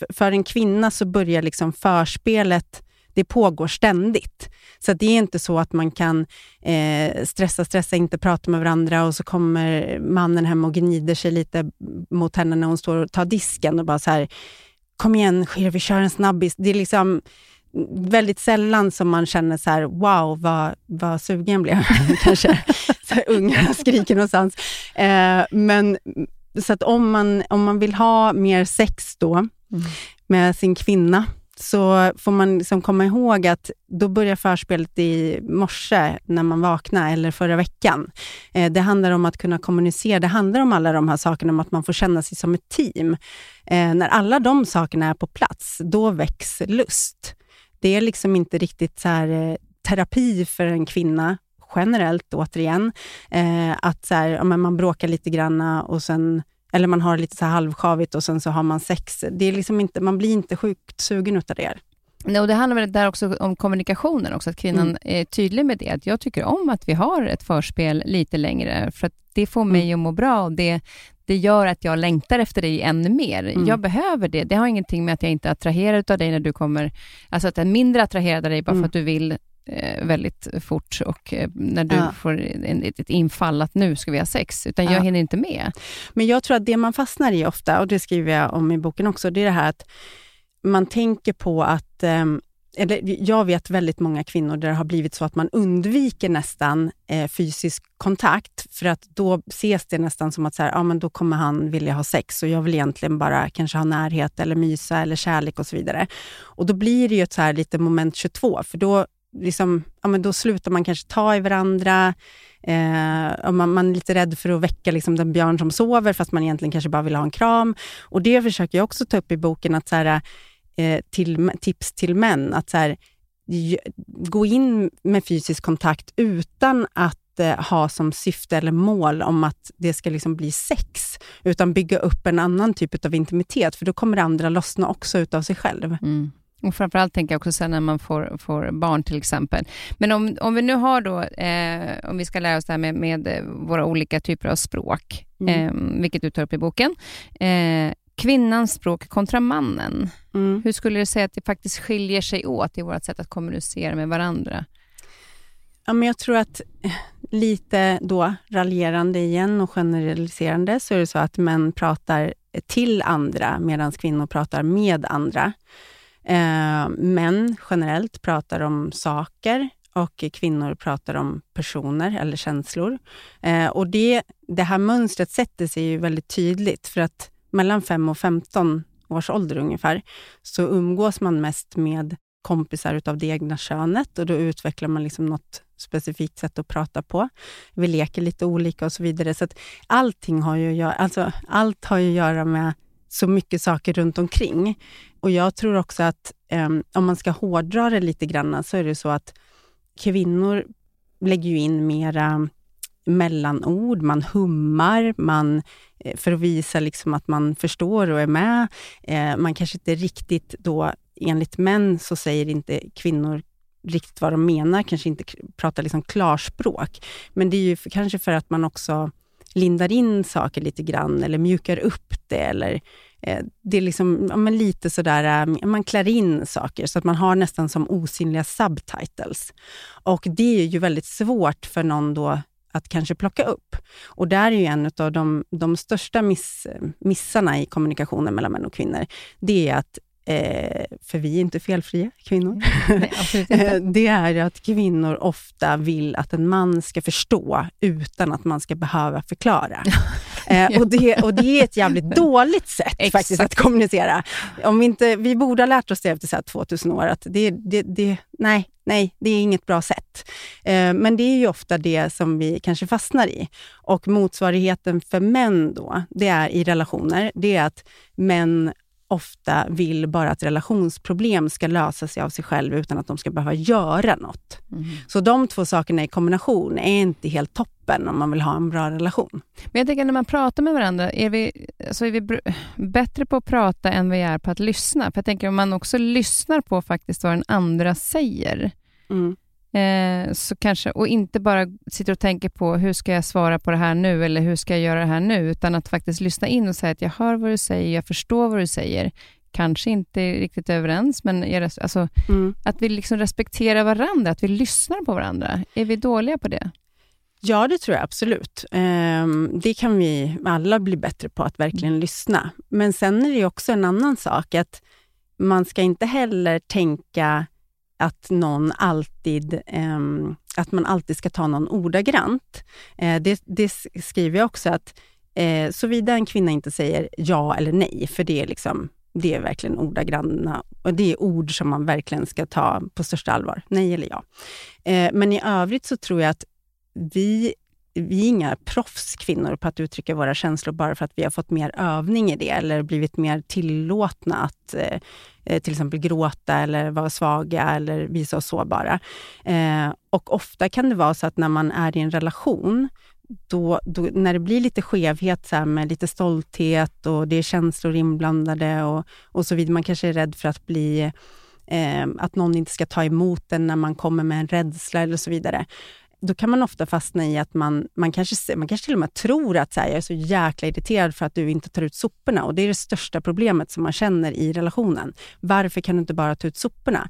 för en kvinna så börjar liksom förspelet det pågår ständigt. Så det är inte så att man kan eh, stressa, stressa, inte prata med varandra och så kommer mannen hem och gnider sig lite mot henne när hon står och tar disken och bara så här, kom igen vi kör en snabbis. Det är liksom väldigt sällan som man känner så här, wow, vad, vad sugen blev. Kanske så här, ungarna skriker någonstans. Eh, men så att om man, om man vill ha mer sex då mm. med sin kvinna, så får man liksom komma ihåg att då börjar förspelet i morse när man vaknar, eller förra veckan. Eh, det handlar om att kunna kommunicera, det handlar om alla de här sakerna, om att man får känna sig som ett team. Eh, när alla de sakerna är på plats, då väcks lust. Det är liksom inte riktigt så här, eh, terapi för en kvinna, generellt återigen, eh, att så här, ja, man bråkar lite grann och sen eller man har lite så här halvsjavigt och sen så har man sex. Det är liksom inte, man blir inte sjukt sugen utav det. Nej, och det handlar väl där också om kommunikationen, också, att kvinnan mm. är tydlig med det. Att jag tycker om att vi har ett förspel lite längre, för att det får mig mm. att må bra och det, det gör att jag längtar efter dig ännu mer. Mm. Jag behöver det. Det har ingenting med att jag inte är attraherad av dig när du kommer, alltså att jag är mindre attraherad av dig bara för mm. att du vill väldigt fort och eh, när du ja. får en, ett infall att nu ska vi ha sex, utan jag hinner inte med. Men jag tror att det man fastnar i ofta, och det skriver jag om i boken också, det är det här att man tänker på att eh, eller jag vet väldigt många kvinnor där det har blivit så att man undviker nästan eh, fysisk kontakt, för att då ses det nästan som att så här, ja, men då kommer han vilja ha sex och jag vill egentligen bara kanske ha närhet eller mysa eller kärlek och så vidare. Och då blir det ju ett så här lite moment 22, för då, liksom, ja, men då slutar man kanske ta i varandra, Eh, man, man, är lite rädd för att väcka liksom den björn som sover, fast man egentligen kanske bara vill ha en kram. Och Det försöker jag också ta upp i boken, att så här, eh, till, tips till män, att så här, gå in med fysisk kontakt utan att eh, ha som syfte eller mål om att det ska liksom bli sex, utan bygga upp en annan typ av intimitet, för då kommer det andra lossna också utav sig själv. Mm. Och framförallt tänker jag också sen när man får, får barn till exempel. Men om, om vi nu har då, eh, om vi ska lära oss det här med, med våra olika typer av språk, mm. eh, vilket du tar upp i boken. Eh, kvinnans språk kontra mannen. Mm. Hur skulle du säga att det faktiskt skiljer sig åt i vårt sätt att kommunicera med varandra? Ja, men jag tror att eh, lite då raljerande igen och generaliserande så är det så att män pratar till andra medan kvinnor pratar med andra. Eh, män generellt pratar om saker och kvinnor pratar om personer eller känslor. Eh, och det, det här mönstret sätter sig ju väldigt tydligt för att mellan 5 och 15 års ålder ungefär, så umgås man mest med kompisar utav det egna könet och då utvecklar man liksom något specifikt sätt att prata på. Vi leker lite olika och så vidare. Så att allting har ju, alltså, allt har ju att göra med så mycket saker runt omkring. Och jag tror också att um, om man ska hårdra det lite grann, så är det så att kvinnor lägger ju in mera mellanord, man hummar, man, eh, för att visa liksom att man förstår och är med. Eh, man kanske inte riktigt då, enligt män, så säger inte kvinnor riktigt vad de menar, kanske inte pratar liksom klarspråk. Men det är ju för, kanske för att man också lindar in saker lite grann, eller mjukar upp det, eller eh, Eh, det är liksom, ja, men lite sådär, eh, man klär in saker så att man har nästan som osynliga subtitles. Och det är ju väldigt svårt för någon då att kanske plocka upp. Och där är ju en av de, de största miss, missarna i kommunikationen mellan män och kvinnor, det är att Eh, för vi är inte felfria kvinnor. Nej, inte. det är att kvinnor ofta vill att en man ska förstå utan att man ska behöva förklara. Eh, och, det, och det är ett jävligt dåligt sätt faktiskt att kommunicera. Om vi, inte, vi borde ha lärt oss det efter så här 2000 år, att det, det, det, nej, nej, det är inget bra sätt. Eh, men det är ju ofta det som vi kanske fastnar i. Och motsvarigheten för män då, det är i relationer, det är att män ofta vill bara att relationsproblem ska lösa sig av sig själv utan att de ska behöva göra något. Mm. Så de två sakerna i kombination är inte helt toppen om man vill ha en bra relation. Men jag tänker när man pratar med varandra, är vi, alltså är vi bättre på att prata än vi är på att lyssna? För jag tänker om man också lyssnar på faktiskt vad den andra säger, mm. Eh, så kanske, och inte bara sitter och tänker på hur ska jag svara på det här nu eller hur ska jag göra det här nu, utan att faktiskt lyssna in och säga att jag hör vad du säger, jag förstår vad du säger. Kanske inte riktigt överens, men jag, alltså, mm. att vi liksom respekterar varandra, att vi lyssnar på varandra. Är vi dåliga på det? Ja, det tror jag absolut. Um, det kan vi alla bli bättre på, att verkligen mm. lyssna. Men sen är det också en annan sak, att man ska inte heller tänka att någon alltid, eh, att man alltid ska ta någon ordagrant. Eh, det, det skriver jag också att eh, såvida en kvinna inte säger ja eller nej, för det är liksom det är verkligen ordagranna och det är ord som man verkligen ska ta på största allvar. Nej eller ja. Eh, men i övrigt så tror jag att vi vi är inga proffskvinnor på att uttrycka våra känslor bara för att vi har fått mer övning i det eller blivit mer tillåtna att eh, Eh, till exempel gråta eller vara svaga eller visa oss sårbara. Eh, och ofta kan det vara så att när man är i en relation, då, då, när det blir lite skevhet så med lite stolthet och det är känslor inblandade och, och så vidare. Man kanske är rädd för att bli eh, att någon inte ska ta emot en när man kommer med en rädsla eller så vidare. Då kan man ofta fastna i att man, man, kanske, man kanske till och med tror att så här, jag är så jäkla irriterad för att du inte tar ut soporna och det är det största problemet som man känner i relationen. Varför kan du inte bara ta ut soporna?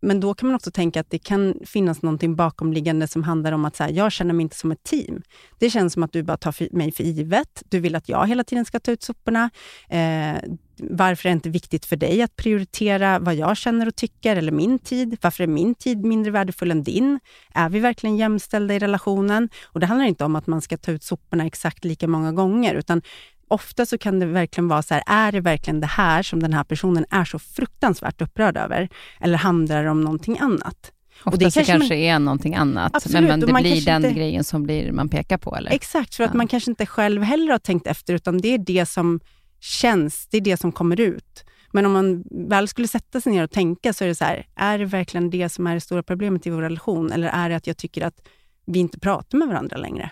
Men då kan man också tänka att det kan finnas någonting bakomliggande som handlar om att så här, jag känner mig inte som ett team. Det känns som att du bara tar mig för givet. Du vill att jag hela tiden ska ta ut soporna. Eh, varför är det inte viktigt för dig att prioritera vad jag känner och tycker, eller min tid? Varför är min tid mindre värdefull än din? Är vi verkligen jämställda i relationen? Och Det handlar inte om att man ska ta ut soporna exakt lika många gånger, utan ofta så kan det verkligen vara så här, är det verkligen det här som den här personen är så fruktansvärt upprörd över? Eller handlar det om någonting annat? Ofta och det kanske, kanske man, är någonting annat, absolut, men, men det blir den inte, grejen som blir, man pekar på? Eller? Exakt, för att man kanske inte själv heller har tänkt efter, utan det är det som känns, det är det som kommer ut. Men om man väl skulle sätta sig ner och tänka, så är det så här, är det verkligen det som är det stora problemet i vår relation? Eller är det att jag tycker att vi inte pratar med varandra längre?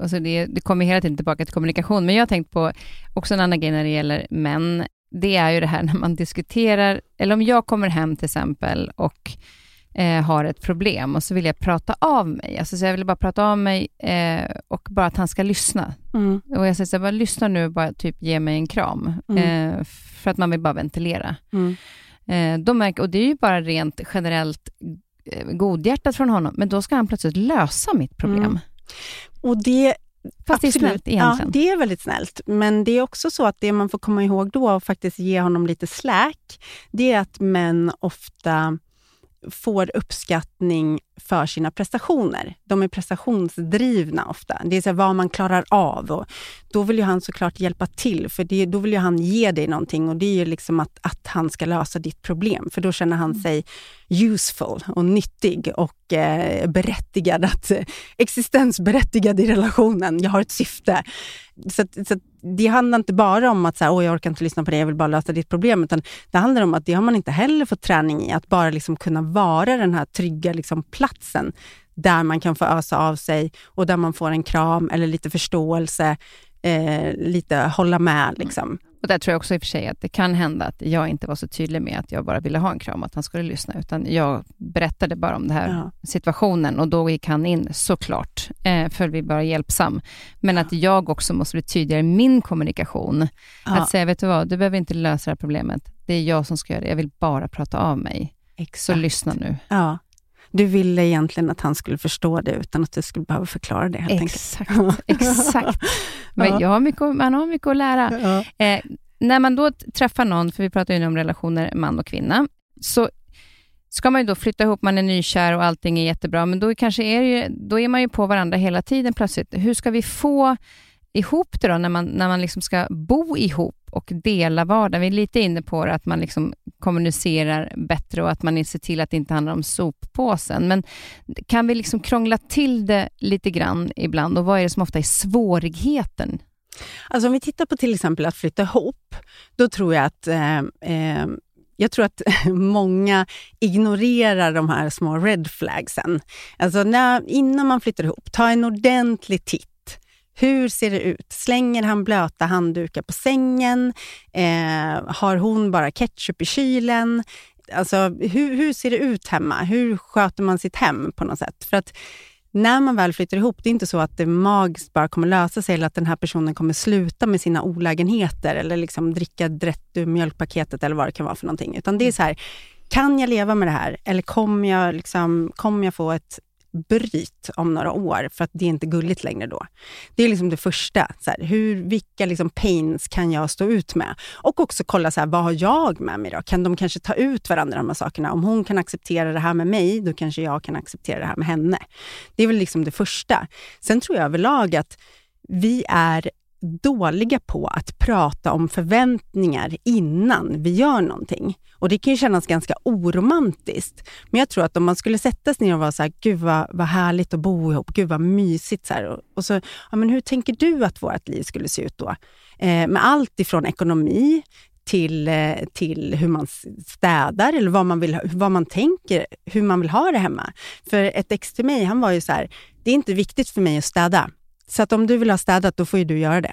Alltså det, det kommer hela tiden tillbaka till kommunikation, men jag har tänkt på också en annan grej när det gäller män. Det är ju det här när man diskuterar, eller om jag kommer hem till exempel och eh, har ett problem och så vill jag prata av mig. Alltså, så jag vill bara prata av mig eh, och bara att han ska lyssna. Mm. Och jag säger så här, bara lyssna nu och bara typ ge mig en kram. Mm. Eh, för att man vill bara ventilera. Mm. Eh, de märker, och det är ju bara rent generellt eh, godhjärtat från honom, men då ska han plötsligt lösa mitt problem. Mm. Och det Fast absolut, det är snällt egentligen. Ja, det är väldigt snällt. Men det är också så att det man får komma ihåg då och faktiskt ge honom lite slack, det är att män ofta får uppskattning för sina prestationer. De är prestationsdrivna ofta. Det är så vad man klarar av. Och då vill ju han såklart hjälpa till, för det, då vill ju han ge dig någonting och det är ju liksom att, att han ska lösa ditt problem. För då känner han mm. sig useful och nyttig och eh, berättigad, att, eh, existensberättigad i relationen. Jag har ett syfte. Så, så det handlar inte bara om att så här, Åh, jag orkar inte lyssna på det, jag vill bara lösa ditt problem, utan det handlar om att det har man inte heller fått träning i, att bara liksom kunna vara den här trygga liksom, platsen där man kan få ösa av sig och där man får en kram eller lite förståelse, eh, lite hålla med. Liksom. Och där tror jag också i och för sig att det kan hända att jag inte var så tydlig med att jag bara ville ha en kram, att han skulle lyssna, utan jag berättade bara om den här ja. situationen och då gick han in såklart, eh, för vi bara hjälpsam. Men ja. att jag också måste bli tydligare i min kommunikation. Ja. Att säga, vet du vad, du behöver inte lösa det här problemet. Det är jag som ska göra det. Jag vill bara prata av mig. Exakt. Så lyssna nu. Ja. Du ville egentligen att han skulle förstå det utan att du skulle behöva förklara det helt exakt, enkelt. Exakt. Men ja. jag har mycket, man har mycket att lära. Ja. Eh, när man då träffar någon, för vi pratar ju om relationer man och kvinna, så ska man ju då flytta ihop, man är nykär och allting är jättebra, men då, kanske är, ju, då är man ju på varandra hela tiden plötsligt. Hur ska vi få ihop det då, när man, när man liksom ska bo ihop och dela vardagen? Vi är lite inne på det, att man liksom kommunicerar bättre och att man ser till att det inte handlar om soppåsen. Men kan vi liksom krångla till det lite grann ibland och vad är det som ofta är svårigheten? Alltså om vi tittar på till exempel att flytta ihop, då tror jag att eh, eh, jag tror att många ignorerar de här små red flagsen. Alltså när, innan man flyttar ihop, ta en ordentlig titt hur ser det ut? Slänger han blöta handdukar på sängen? Eh, har hon bara ketchup i kylen? Alltså, hur, hur ser det ut hemma? Hur sköter man sitt hem på något sätt? För att när man väl flyttar ihop, det är inte så att det magiskt bara kommer lösa sig eller att den här personen kommer sluta med sina olägenheter eller liksom dricka rätt ur mjölkpaketet eller vad det kan vara för någonting. Utan det är så här, kan jag leva med det här? Eller kommer jag, liksom, kommer jag få ett bryt om några år, för att det är inte gulligt längre då. Det är liksom det första. Så här, hur, vilka liksom pains kan jag stå ut med? Och också kolla, så här, vad har jag med mig då? Kan de kanske ta ut varandra, de här sakerna? Om hon kan acceptera det här med mig, då kanske jag kan acceptera det här med henne. Det är väl liksom det första. Sen tror jag överlag att vi är dåliga på att prata om förväntningar innan vi gör någonting. Och Det kan ju kännas ganska oromantiskt. Men jag tror att om man skulle sätta sig ner och vara så här, gud vad, vad härligt att bo ihop, gud vad mysigt. Så här, och, och, så, ja, men hur tänker du att vårt liv skulle se ut då? Eh, med allt ifrån ekonomi till, eh, till hur man städar eller vad man, vill, vad man tänker, hur man vill ha det hemma. För ett ex till mig, han var ju så här, det är inte viktigt för mig att städa så att om du vill ha städat, då får ju du göra det.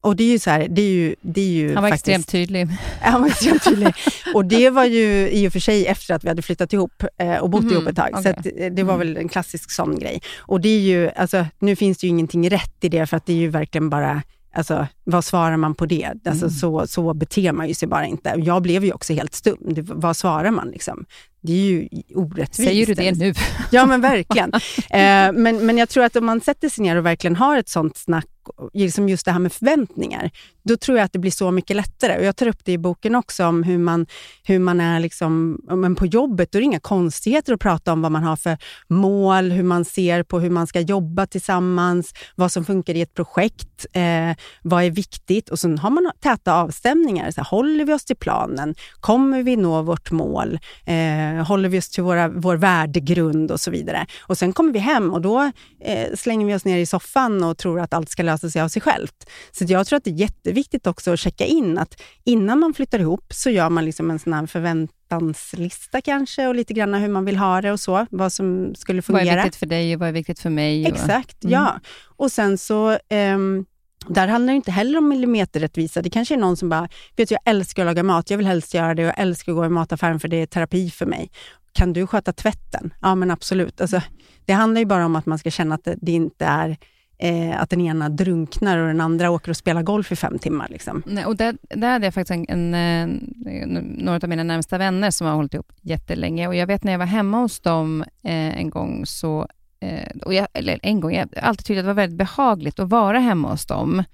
Och det är ju så här, det är ju, det är ju Han var faktiskt, extremt tydlig. Han var extremt tydlig. och det var ju i och för sig efter att vi hade flyttat ihop eh, och bott Mhm, ihop ett tag. Så okej. att, eh, det var väl en klassisk sån grej. Och det är ju, alltså, nu finns det ju ingenting rätt i det, för att det är ju verkligen bara Alltså, vad svarar man på det? Alltså, Mm. så, så beter man ju sig bara inte. Jag blev ju också helt stum. Det, vad svarar man? Liksom? Det är ju orättvist. Säger du det nu? Ja, men verkligen. eh, men, men jag tror att om man sätter sig ner och verkligen har ett sånt snack, liksom just det här med förväntningar, då tror jag att det blir så mycket lättare. Och Jag tar upp det i boken också, om hur man, hur man är liksom, men på jobbet. Då är det inga konstigheter att prata om vad man har för mål, hur man ser på hur man ska jobba tillsammans, vad som funkar i ett projekt, eh, vad är viktigt. Och sen har man täta avstämningar. Så här, håller vi oss till planen? Kommer vi nå vårt mål? Eh, håller vi oss till våra, vår värdegrund och så vidare? Och sen kommer vi hem och då eh, slänger vi oss ner i soffan och tror att allt ska lösa sig av sig självt. Så jag tror att det är jätteviktigt också att checka in att innan man flyttar ihop så gör man liksom en sån här förväntanslista kanske och lite grann hur man vill ha det och så, vad som skulle Vad är fungera. viktigt för dig och vad är viktigt för mig? Och, Exakt, Mm. ja. Och sen så, ehm, där handlar det inte heller om millimeterrättvisa. Det kanske är någon som bara, vet du, jag älskar att laga mat, jag vill helst göra det och jag älskar att gå i mataffären för det är terapi för mig. Kan du sköta tvätten? Ja, men absolut. Alltså, det handlar ju bara om att man ska känna att det, det inte är eh, att den ena drunknar och den andra åker och spelar golf i fem timmar. Liksom. Nej, och där, där hade jag faktiskt en, en, eh, några av mina närmsta vänner som har hållit ihop jättelänge. Och jag vet när jag var hemma hos dem eh, en gång, så, eh, och jag, eller en gång, jag har alltid tyckt att det var väldigt behagligt att vara hemma hos dem,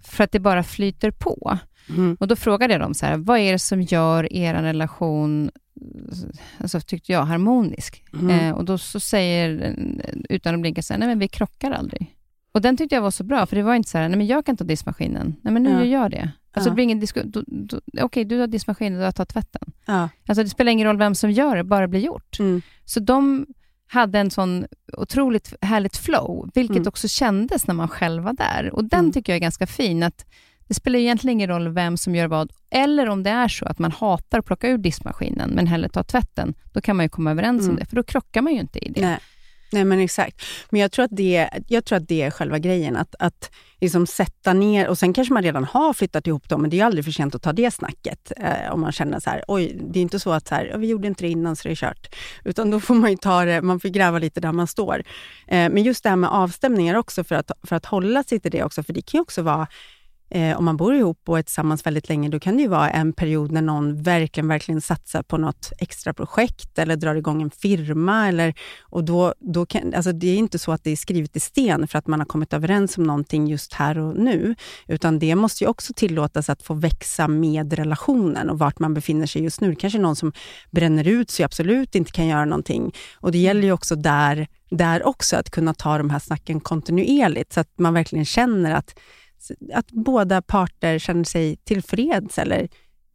för att det bara flyter på. Mm. Och då frågade jag dem så här, vad är det som gör er relation, alltså tyckte jag, harmonisk? Mm. Eh, och då så säger, utan att blinka, så här, nej men vi krockar aldrig. Och den tyckte jag var så bra, för det var inte så här, nej men jag kan ta diskmaskinen, nej men nu Ja. gör jag det. Alltså Ja. det blir ingen disku- då- då- Okej, du har diskmaskinen, jag tar tvätten. Ja. Alltså det spelar ingen roll vem som gör det, bara det blir gjort. Mm. Så de hade en sån otroligt härligt flow, vilket Mm. också kändes när man själv var där. Och den Mm. tycker jag är ganska fin, att det spelar egentligen ingen roll vem som gör vad, eller om det är så att man hatar att plocka ur diskmaskinen, men hellre ta tvätten, då kan man ju komma överens om Mm. det, för då krockar man ju inte i det. Nej. Nej, men exakt. Men jag tror att det, jag tror att det är själva grejen, att, att liksom sätta ner, och sen kanske man redan har flyttat ihop dem, men det är ju aldrig för sent att ta det snacket. Eh, om man känner så här, oj, det är inte så att så här, vi gjorde inte det innan så det är kört. Utan då får man ju ta det, man får gräva lite där man står. Eh, men just det här med avstämningar också, för att, för att hålla sig till det också, för det kan ju också vara Eh, om man bor ihop och är tillsammans väldigt länge, då kan det ju vara en period när någon verkligen, verkligen satsar på något extra projekt eller drar igång en firma. Eller, och då, då kan, alltså det är inte så att det är skrivet i sten för att man har kommit överens om någonting just här och nu, utan det måste ju också tillåtas att få växa med relationen och vart man befinner sig just nu. Det kanske är någon som bränner ut sig absolut inte kan göra någonting. Och det gäller ju också där, där också, att kunna ta de här snacken kontinuerligt, så att man verkligen känner att att båda parter känner sig tillfreds eller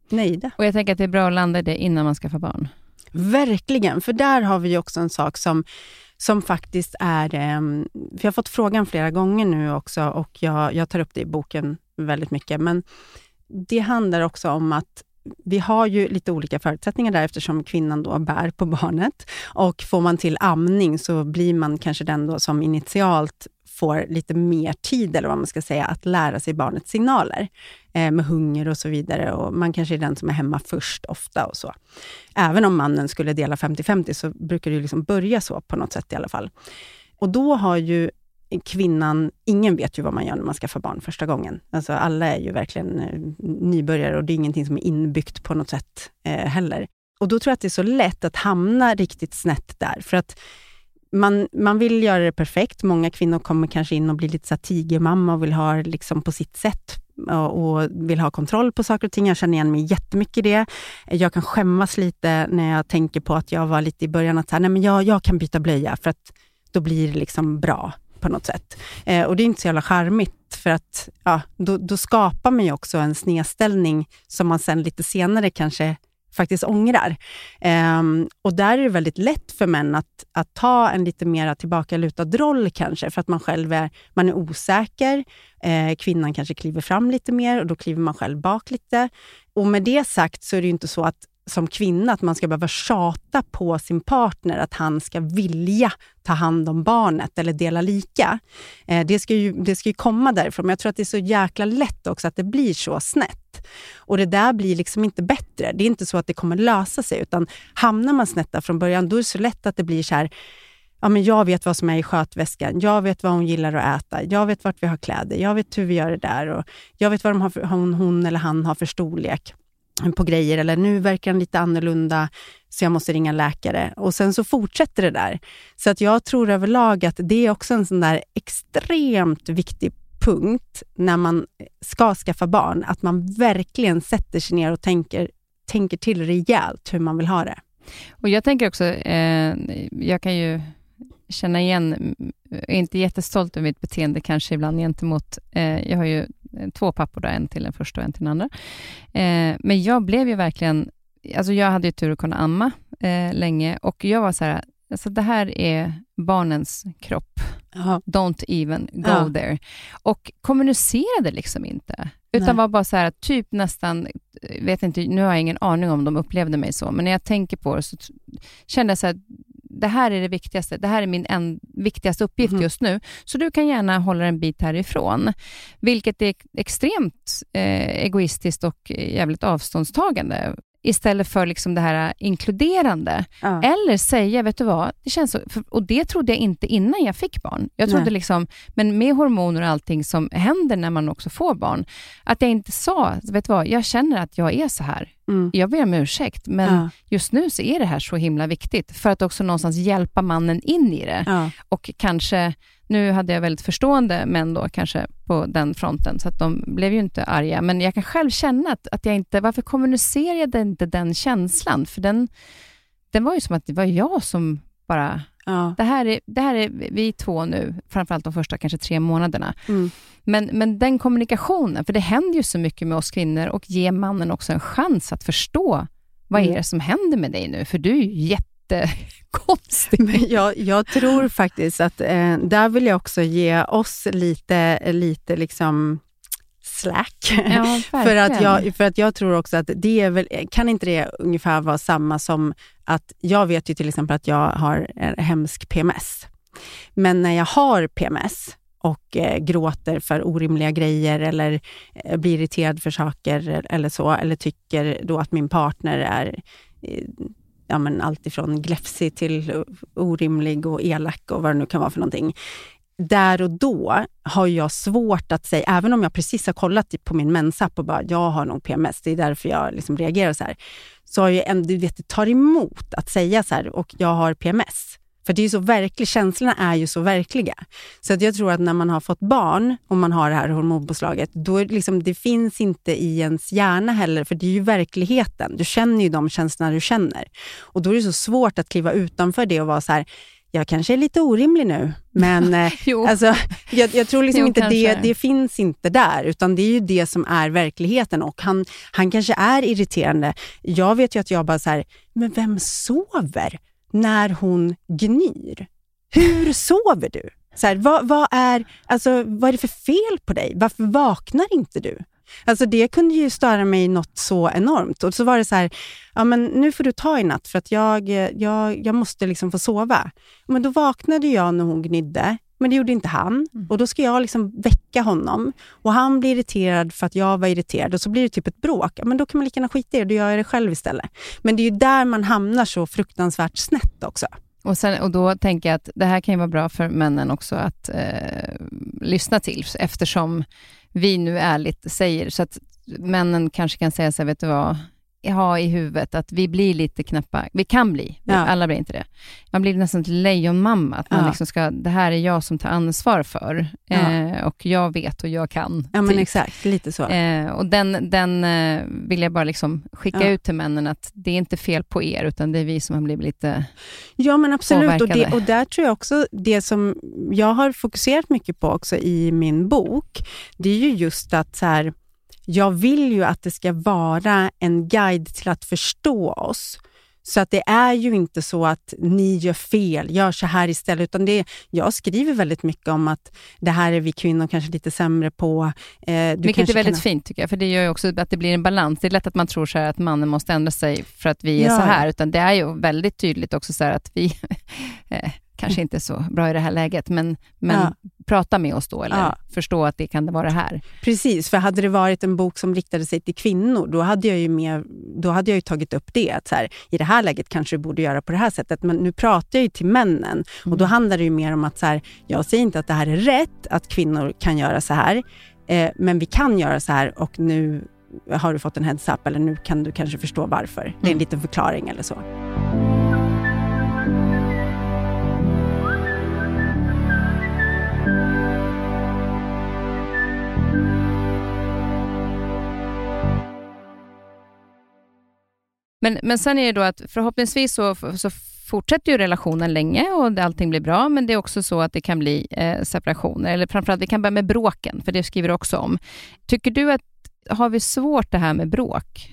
nöjda. Och jag tänker att det är bra att landa i det innan man skaffar barn. Verkligen, för där har vi också en sak som, som faktiskt är... Eh, för jag har fått frågan flera gånger nu också och jag, jag tar upp det i boken väldigt mycket, men det handlar också om att vi har ju lite olika förutsättningar där eftersom kvinnan då bär på barnet. Och får man till amning så blir man kanske den då som initialt får lite mer tid, eller vad man ska säga, att lära sig barnets signaler eh, med hunger och så vidare. Och man kanske är den som är hemma först ofta och så. Även om mannen skulle dela 50-50 så brukar det ju liksom börja så på något sätt i alla fall. Och då har ju kvinnan, ingen vet ju vad man gör när man skaffar barn första gången. Alltså alla är ju verkligen eh, nybörjare och det är ingenting som är inbyggt på något sätt eh, heller. Och då tror jag att det är så lätt att hamna riktigt snett där, för att man, man vill göra det perfekt. Många kvinnor kommer kanske in och blir lite så tigermamma och vill ha det liksom på sitt sätt och, och vill ha kontroll på saker och ting. Jag känner igen mig jättemycket i det. Jag kan skämmas lite när jag tänker på att jag var lite i början att så här, nej men jag, jag kan byta blöja för att då blir det liksom bra på något sätt. Eh, och det är inte så jävla charmigt för att ja, då, då skapar man ju också en snedställning som man sen lite senare kanske faktiskt ångrar. Um, och där är det väldigt lätt för män att, att ta en lite mer tillbakalutad roll kanske, för att man själv är, man är osäker. Eh, kvinnan kanske kliver fram lite mer och då kliver man själv bak lite. Och med det sagt så är det ju inte så att som kvinna, att man ska behöva tjata på sin partner att han ska vilja ta hand om barnet eller dela lika. Eh, det, ska ju, det ska ju komma därifrån, men jag tror att det är så jäkla lätt också att det blir så snett. Och det där blir liksom inte bättre. Det är inte så att det kommer lösa sig, utan hamnar man snett där från början, då är det så lätt att det blir så här, ja, men jag vet vad som är i skötväskan, jag vet vad hon gillar att äta, jag vet vart vi har kläder, jag vet hur vi gör det där och jag vet vad de har för, hon, hon eller han har för storlek på grejer, eller nu verkar han lite annorlunda, så jag måste ringa läkare. Och sen så fortsätter det där. Så att jag tror överlag att det är också en sån där extremt viktig punkt när man ska skaffa barn, att man verkligen sätter sig ner och tänker, tänker till rejält hur man vill ha det. Och Jag tänker också, eh, jag kan ju känna igen, är inte jättestolt över mitt beteende kanske ibland gentemot, eh, jag har ju två pappor, då, en till den första och en till den andra. Eh, men jag blev ju verkligen, alltså jag hade ju tur att kunna amma eh, länge och jag var så här, alltså det här är barnens kropp. Aha. Don't even go ja. there. Och kommunicerade liksom inte. Utan Nej. var bara så här, typ nästan, vet inte, nu har jag ingen aning om de upplevde mig så, men när jag tänker på det så kände jag så här, det här är det viktigaste, det här är min en, viktigaste uppgift mm. just nu, så du kan gärna hålla en bit härifrån. Vilket är extremt eh, egoistiskt och jävligt avståndstagande istället för liksom det här inkluderande. Ja. Eller säga, vet du vad, det känns så, och det trodde jag inte innan jag fick barn. Jag trodde Nej. liksom, men med hormoner och allting som händer när man också får barn, att jag inte sa, vet du vad, jag känner att jag är så här. Mm. Jag ber om ursäkt, men ja. just nu så är det här så himla viktigt, för att också någonstans hjälpa mannen in i det. Ja. Och kanske nu hade jag väldigt förstående män då kanske på den fronten, så att de blev ju inte arga. Men jag kan själv känna att, att jag inte, varför kommunicerade jag inte den känslan? För den, den var ju som att det var jag som bara, ja. det, här är, det här är vi två nu, framförallt de första kanske tre månaderna. Mm. Men, men den kommunikationen, för det händer ju så mycket med oss kvinnor och ge mannen också en chans att förstå vad mm. är det som händer med dig nu? För du är ju jätte jättekonstig. Men jag, jag tror faktiskt att eh, där vill jag också ge oss lite, lite liksom slack. Ja, för, att jag, för att jag tror också att det är väl, kan inte det ungefär vara samma som att jag vet ju till exempel att jag har en hemsk PMS. Men när jag har PMS och eh, gråter för orimliga grejer eller eh, blir irriterad för saker eller så, eller tycker då att min partner är eh, ja, men allt ifrån gläfsig till orimlig och elak och vad det nu kan vara för någonting. Där och då har jag svårt att säga, även om jag precis har kollat på min mensapp och bara, jag har nog PMS, det är därför jag liksom reagerar så här. Så har jag du vet, det tar emot att säga så här, och jag har PMS. För det är så verkligt, känslorna är ju så verkliga. Så att jag tror att när man har fått barn och man har det här hormonpåslaget, då är det, liksom, det finns inte i ens hjärna heller, för det är ju verkligheten. Du känner ju de känslorna du känner. Och då är det så svårt att kliva utanför det och vara så här, jag kanske är lite orimlig nu, men eh, alltså, jag, jag, tror liksom jo, inte det, det finns inte där, utan det är ju det som är verkligheten. Och han, han kanske är irriterande. Jag vet ju att jag bara så här, men vem sover? När hon gnyr. Hur sover du? Så här, vad, vad, är, alltså, vad är det för fel på dig? Varför vaknar inte du? Alltså det kunde ju störa mig något så enormt. Och så var det så här, ja men nu får du ta i natt för att jag, eh, jag, jag måste liksom få sova. Men då vaknade jag när hon gnydde men det gjorde inte han. Mm. Och Då ska jag liksom väcka honom och han blir irriterad för att jag var irriterad och så blir det typ ett bråk. Men då kan man lika gärna skita i det, då gör jag det själv istället. Men det är ju där man hamnar så fruktansvärt snett också. Och, sen, och Då tänker jag att det här kan ju vara bra för männen också att eh, lyssna till, eftersom vi nu ärligt säger, så att männen kanske kan säga så här, vet du vad, ha i huvudet att vi blir lite knappa. Vi kan bli, ja. alla blir inte det. Man blir nästan till lejonmamma, att man ja. liksom ska, det här är jag som tar ansvar för ja. eh, och jag vet och jag kan. Ja, men typ. exakt, lite så. Eh, och den, den eh, vill jag bara liksom skicka ut till männen, att det är inte fel på er, utan det är vi som har blivit lite Ja, men absolut. Och, det, och där tror jag också, det som jag har fokuserat mycket på också i min bok, det är ju just att så här, jag vill ju att det ska vara en guide till att förstå oss Så att det är ju inte så att ni gör fel, gör så här istället. Utan det, jag skriver väldigt mycket om att det här är vi kvinnor kanske lite sämre på. Eh, Vilket är väldigt kan... fint tycker jag, för det gör ju också att det blir en balans. Det är lätt att man tror så att mannen måste ändra sig för att vi är ja. så här, utan det är ju väldigt tydligt också så att vi eh, kanske inte så bra i det här läget, men, men ja. prata med oss då, eller ja. förstå att det kan vara det här. Precis, för hade det varit en bok som riktade sig till kvinnor, då hade jag ju, med, då hade jag ju tagit upp det. Att så här, I det här läget kanske du borde göra på det här sättet, men nu pratar jag ju till männen. Mm. Och Då handlar det ju mer om att så här, jag säger inte att det här är rätt, att kvinnor kan göra så här, eh, men vi kan göra så här och nu har du fått en heads-up eller nu kan du kanske förstå varför. Det är en mm. liten förklaring eller så. Men, men sen är det då att förhoppningsvis så, så fortsätter ju relationen länge och allting blir bra, men det är också så att det kan bli eh, separationer, eller framförallt det kan börja med bråken, för det skriver du också om. Tycker du att, har vi svårt det här med bråk?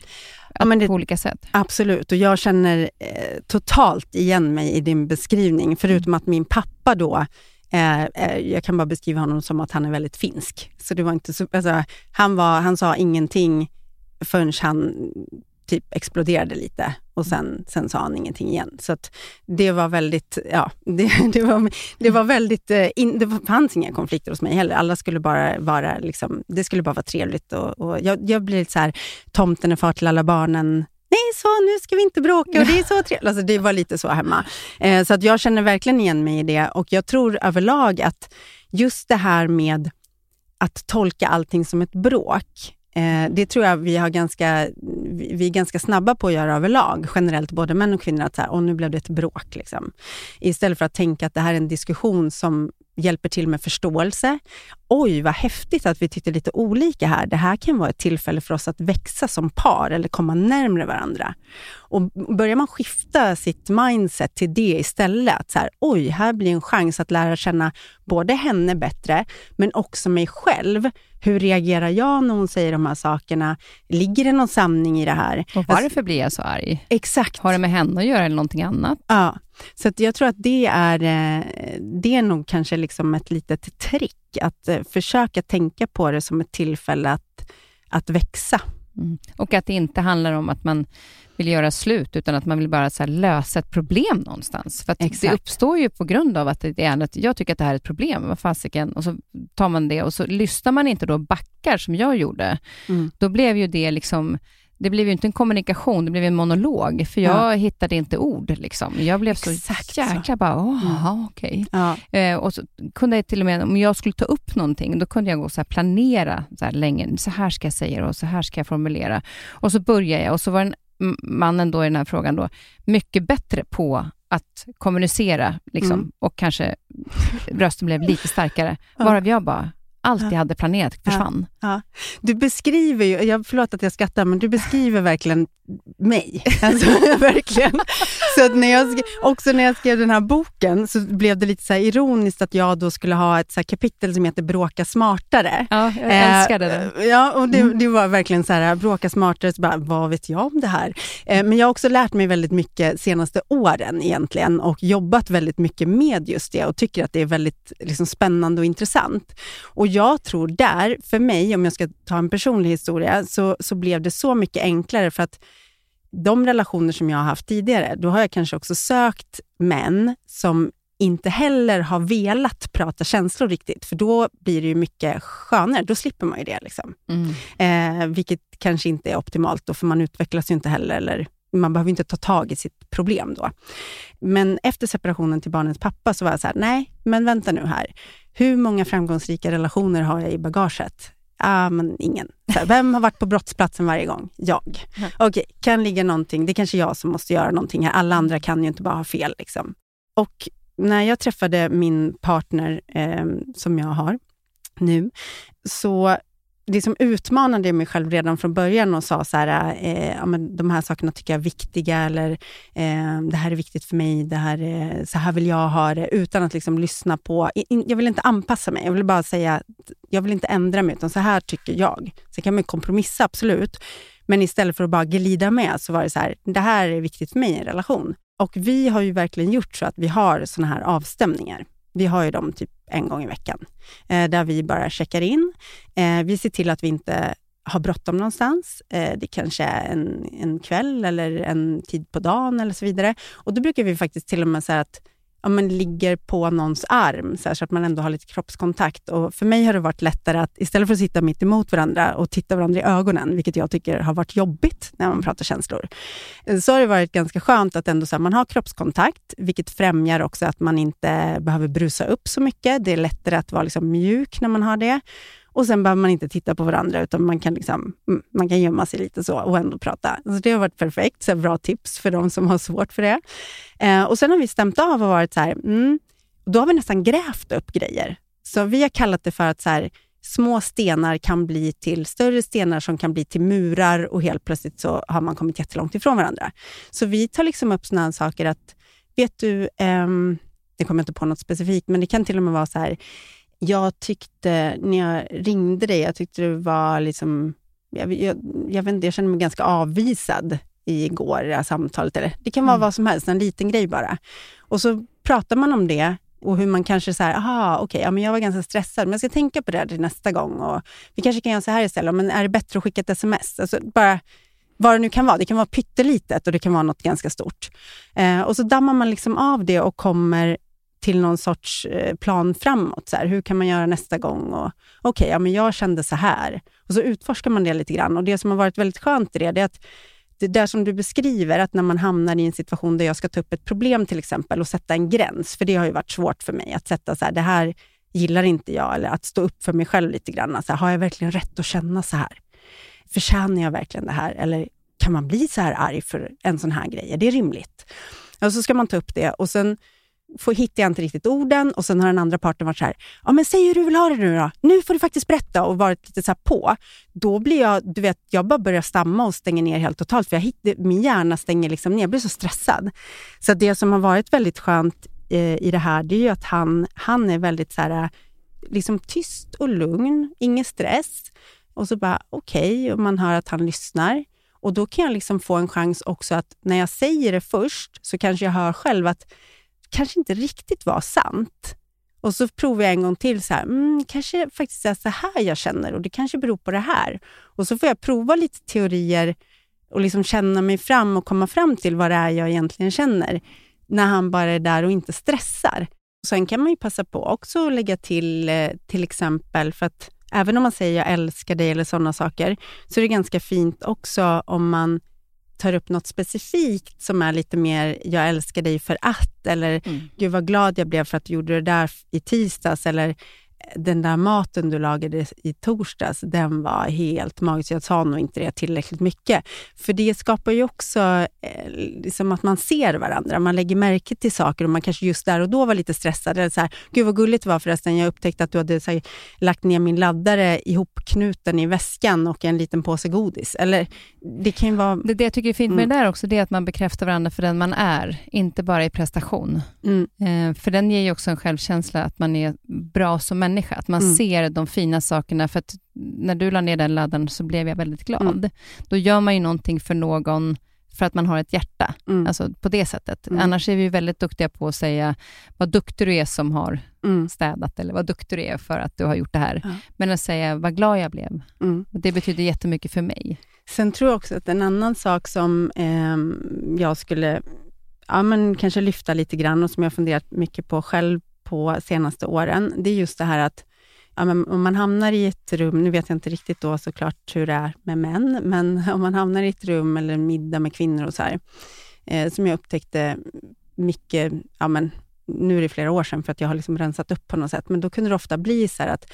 Ja, men det, på olika sätt? Absolut, och jag känner eh, totalt igen mig i din beskrivning, förutom att min pappa då Eh, eh, jag kan bara beskriva honom som att han är väldigt finsk. Så det var inte så, alltså, han, var, han sa ingenting förrän han typ exploderade lite och sen, sen sa han ingenting igen. Så det var väldigt, ja, det, det, var, det var väldigt, eh, in, det fanns inga konflikter hos mig heller. Alla skulle bara vara, liksom, det skulle bara vara trevligt och, och jag, jag blir lite så här, tomten är far till alla barnen, nej så nu ska vi inte bråka och det är så trevligt. Alltså, det var lite så hemma. Eh, så att jag känner verkligen igen mig i det och jag tror överlag att just det här med att tolka allting som ett bråk, Eh, det tror jag vi, har ganska, vi är ganska snabba på att göra överlag, generellt, både män och kvinnor, att så här, och nu blev det ett bråk. Liksom. Istället för att tänka att det här är en diskussion som hjälper till med förståelse. Oj, vad häftigt att vi tyckte lite olika här. Det här kan vara ett tillfälle för oss att växa som par eller komma närmre varandra. Och börjar man skifta sitt mindset till det istället, att så här, oj, här blir en chans att lära känna både henne bättre, men också mig själv. Hur reagerar jag när hon säger de här sakerna? Ligger det någon sanning i det här? Och varför alltså, blir jag så arg? Exakt. Har det med henne att göra eller någonting annat? Ja, så jag tror att det är, eh, det är nog kanske liksom ett litet trick, att eh, försöka tänka på det som ett tillfälle att, att växa. Mm. Och att det inte handlar om att man vill göra slut, utan att man vill bara så lösa ett problem någonstans. För det uppstår ju på grund av att det är att jag tycker att det här är ett problem, vad fasiken, och så tar man det och så lyssnar man inte då backar som jag gjorde. Mm. Då blev ju det liksom det blev ju inte en kommunikation, det blev en monolog, för jag ja. hittade inte ord. Liksom. Jag blev Exakt så jäkla bara, åh, mm. okej. Okay. Ja. Eh, och så kunde jag till och med, om jag skulle ta upp någonting, då kunde jag gå så planera så här länge, så här ska jag säga och så här ska jag formulera. Och så började jag och så var den mannen då i den här frågan då mycket bättre på att kommunicera liksom, mm. och kanske rösten blev lite starkare, varav jag bara, allt jag hade planerat försvann. Ja, ja. Du beskriver ju, jag, förlåt att jag skrattar, men du beskriver verkligen mig. Alltså, verkligen. Så att när jag, också när jag skrev den här boken så blev det lite så ironiskt att jag då skulle ha ett så kapitel som heter Bråka smartare. Ja, jag älskade det. Eh, ja, och det, mm. det, var verkligen så här, bråka smartare, så bara, vad vet jag om det här? Eh, men jag har också lärt mig väldigt mycket senaste åren egentligen och jobbat väldigt mycket med just det och tycker att det är väldigt liksom, spännande och intressant. Och jag tror där, för mig, om jag ska ta en personlig historia, så, så blev det så mycket enklare för att de relationer som jag har haft tidigare, då har jag kanske också sökt män som inte heller har velat prata känslor riktigt, för då blir det ju mycket skönare. Då slipper man ju det. Liksom. Mm. Eh, vilket kanske inte är optimalt, då, för man utvecklas ju inte heller, eller man behöver inte ta tag i sitt problem då. Men efter separationen till barnens pappa så var jag så här, nej, men vänta nu här. Hur många framgångsrika relationer har jag i bagaget? Ah, men ingen. Här, vem har varit på brottsplatsen varje gång? Jag. Mm. Okej, okay, kan ligga någonting. Det är kanske jag som måste göra någonting här. Alla andra kan ju inte bara ha fel. Liksom. Och när jag träffade min partner, eh, som jag har nu, så det som utmanade mig själv redan från början och sa så här, eh, ja, men de här sakerna tycker jag är viktiga, eller eh, det här är viktigt för mig, det här är, så här vill jag ha det, utan att liksom lyssna på... In, jag vill inte anpassa mig, jag vill bara säga jag vill inte ändra mig, utan så här tycker jag. Sen kan man kompromissa, absolut. Men istället för att bara glida med så var det så här, det här är viktigt för mig i en relation. Och vi har ju verkligen gjort så att vi har såna här avstämningar. Vi har ju dem typ en gång i veckan, eh, där vi bara checkar in. Eh, vi ser till att vi inte har bråttom någonstans. Eh, det kanske är en, en kväll eller en tid på dagen eller så vidare. Och då brukar vi faktiskt till och med säga att ja, men ligger på någons arm, så, här, så, att man ändå har lite kroppskontakt. Och för mig har det varit lättare att istället för att sitta mitt emot varandra och titta varandra i ögonen, vilket jag tycker har varit jobbigt när man pratar känslor, eh, så har det varit ganska skönt att ändå så här, man har kroppskontakt, vilket främjar också att man inte behöver brusa upp så mycket. Det är lättare att vara liksom mjuk när man har det. Och sen behöver man inte titta på varandra, utan man kan, liksom, mm, man kan gömma sig lite så och ändå prata. Så det har varit perfekt. Så bra tips för de som har svårt för det. Eh, och Sen har vi stämt av och varit så här, mm, då har vi nästan grävt upp grejer. Så vi har kallat det för att så här, små stenar kan bli till större stenar som kan bli till murar och helt plötsligt så har man kommit jättelångt ifrån varandra. Så vi tar liksom upp sådana saker att, vet du, ehm, det kommer jag inte på något specifikt, men det kan till och med vara så här, jag tyckte, när jag ringde dig, jag tyckte du var liksom... Jag, jag, jag, vet inte, jag kände mig ganska avvisad igår, det här samtalet. Eller, det kan vara mm. vad som helst, en liten grej bara. Och så pratar man om det och hur man kanske säger, aha, okej, okay, ja, men jag var ganska stressad, men jag ska tänka på det till nästa gång. Och vi kanske kan göra så här istället, men är det bättre att skicka ett sms? Alltså, bara vad det nu kan vara. Det kan vara pyttelitet och det kan vara något ganska stort. Eh, och så dammar man liksom av det och kommer till någon sorts eh, plan framåt. Så här, hur kan man göra nästa gång? Okej, okay, ja, men jag kände så här. Och så utforskar man det lite grann. Och Det som har varit väldigt skönt i det, det är att det där som du beskriver, att när man hamnar i en situation där jag ska ta upp ett problem till exempel och sätta en gräns, för det har ju varit svårt för mig att sätta så här, det här gillar inte jag, eller att stå upp för mig själv lite grann. Alltså, har jag verkligen rätt att känna så här? Förtjänar jag verkligen det här? Eller kan man bli så här arg för en sån här grej? Är det rimligt? Och så ska man ta upp det och sen får, hittar jag inte riktigt orden och sen har den andra parten varit så här, ja men säg hur du vill ha det nu då. Nu får du faktiskt berätta och varit lite så på. Då blir jag, du vet, jag bara börjar stamma och stänger ner helt totalt för jag hittar, min hjärna stänger liksom ner. Jag blir så stressad. Så det som har varit väldigt skönt eh, i det här, det är ju att han, han är väldigt så här, liksom tyst och lugn, ingen stress. Och så bara okej, okay, och man hör att han lyssnar. Och då kan jag liksom få en chans också att när jag säger det först så kanske jag hör själv att kanske inte riktigt var sant. Och så provar jag en gång till, så här, mm, kanske faktiskt är så här jag känner och det kanske beror på det här. Och så får jag prova lite teorier och liksom känna mig fram och komma fram till vad det är jag egentligen känner, när han bara är där och inte stressar. Sen kan man ju passa på också att lägga till, eh, till exempel, för att även om man säger jag älskar dig eller sådana saker, så är det ganska fint också om man tar upp något specifikt som är lite mer, jag älskar dig för att, eller mm. gud vad glad jag blev för att du gjorde det där i tisdags, eller den där maten du lagade i torsdags, den var helt magisk. Jag sa nog inte det tillräckligt mycket. För det skapar ju också eh, liksom att man ser varandra. Man lägger märke till saker och man kanske just där och då var lite stressad. Eller så här, Gud vad gulligt det var förresten. Jag upptäckte att du hade här, lagt ner min laddare ihopknuten i väskan och en liten påse godis. Eller, det, kan vara... det, det jag tycker är fint med mm. det där också, det är att man bekräftar varandra för den man är, inte bara i prestation. Mm. Eh, för den ger ju också en självkänsla att man är bra som människa människa, att man mm. ser de fina sakerna. För att när du la ner den laddaren så blev jag väldigt glad. Mm. Då gör man ju någonting för någon för att man har ett hjärta, mm. alltså på det sättet. Mm. Annars är vi väldigt duktiga på att säga vad duktig du är som har mm. städat, eller vad duktig du är för att du har gjort det här. Ja. Men att säga vad glad jag blev, mm. det betyder jättemycket för mig. Sen tror jag också att en annan sak som eh, jag skulle ja, men kanske lyfta lite grann och som jag funderat mycket på själv på senaste åren, det är just det här att ja, men om man hamnar i ett rum, nu vet jag inte riktigt då såklart hur det är med män, men om man hamnar i ett rum eller en middag med kvinnor och så här, eh, som jag upptäckte mycket, ja men nu är det flera år sedan för att jag har liksom rensat upp på något sätt, men då kunde det ofta bli så här att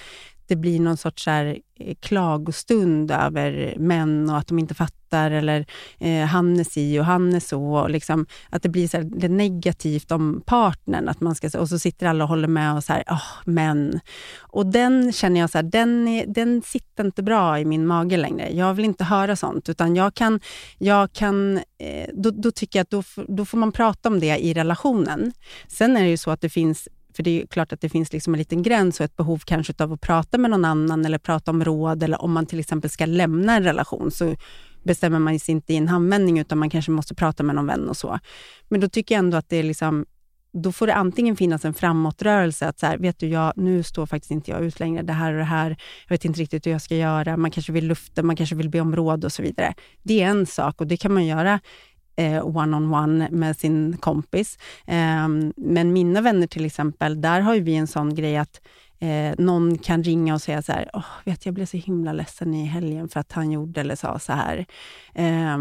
det blir någon sorts här eh, klagostund över män och att de inte fattar eller eh, han är si och han är så. Och liksom, att det blir så här, det negativt om partnern. Att man ska, och så sitter alla och håller med och så här, oh, män. Och den känner jag, så här, den, är, den sitter inte bra i min mage längre. Jag vill inte höra sånt, utan jag kan, jag kan eh, då, då, tycker jag att då, då får man prata om det i relationen. Sen är det ju så att det finns för det är klart att det finns liksom en liten gräns och ett behov kanske av att prata med någon annan eller prata om råd eller om man till exempel ska lämna en relation så bestämmer man sig inte i en handvändning utan man kanske måste prata med någon vän och så. Men då tycker jag ändå att det är liksom då får det antingen finnas en framåtrörelse, att så här, vet du, jag, nu står faktiskt inte jag ut längre, det här och det här, jag vet inte riktigt hur jag ska göra, man kanske vill lufta, man kanske vill be om råd och så vidare. Det är en sak och det kan man göra eh, one-on-one med sin kompis. Eh, men mina vänner till exempel, där har vi en sån grej att eh, någon kan ringa och säga så här, oh, vet jag blev så himla ledsen i helgen för att han gjorde eller sa så här. Eh,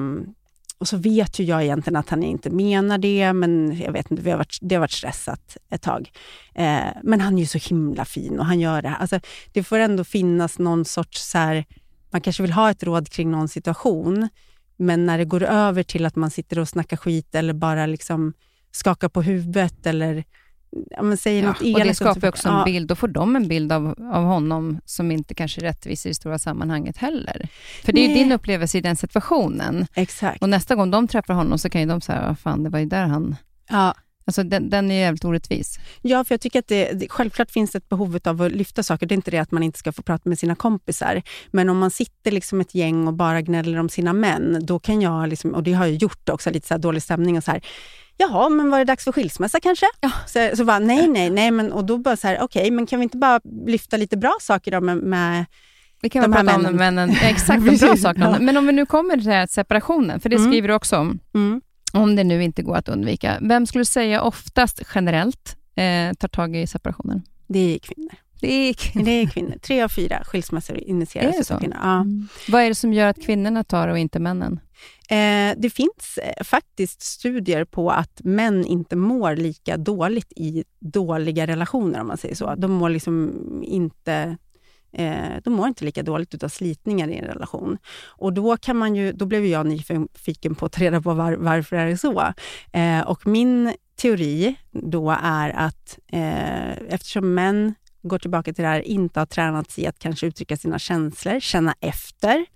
och så vet ju jag egentligen att han inte menar det, men jag vet inte, vi har varit, det har varit stressat ett tag. Eh, men han är ju så himla fin och han gör det här. Alltså, det får ändå finnas någon sorts, så här, man kanske vill ha ett råd kring någon situation, men när det går över till att man sitter och snackar skit eller bara liksom skakar på huvudet eller ja, säger ja, något elakt. Och det skapar också en bild, då får de en bild av, av honom som inte kanske är rättvis i det stora sammanhanget heller. För det är ju din upplevelse i den situationen. Exakt. Och nästa gång de träffar honom så kan ju de säga, fan det var ju där han... Ja. Alltså den, den är jävligt orättvis. Ja, för jag tycker att det, det, självklart finns ett behov av att lyfta saker. Det är inte det att man inte ska få prata med sina kompisar. Men om man sitter liksom ett gäng och bara gnäller om sina män, då kan jag, liksom, och det har jag gjort också, lite så dålig stämning och så här jaha, men var det dags för skilsmässa kanske? Ja. Så, så bara, nej, nej, nej, men, och då bara så här, okej, okay, men kan vi inte bara lyfta lite bra saker då med, med vi kan de prata om männen. exakt, de bra sakerna. Men om vi nu kommer till separationen, för det mm. skriver du också om, mm. Om det nu inte går att undvika. Vem skulle du säga oftast generellt eh, tar tag i separationen? Det är kvinnor. Det är kvinnor. Det är kvinnor. Tre av fyra skilsmässor initieras av kvinnor. Ja. Mm. Vad är det som gör att kvinnorna tar och inte männen? Eh, det finns eh, faktiskt studier på att män inte mår lika dåligt i dåliga relationer, om man säger så. De mår liksom inte eh, de mår inte lika dåligt av slitningar i en relation. Och då, kan man ju, då blev jag nyfiken på att ta reda på var, varför är det så. Eh, och min teori då är att eh, eftersom män går tillbaka till det här, inte har tränats i att kanske uttrycka sina känslor, känna efter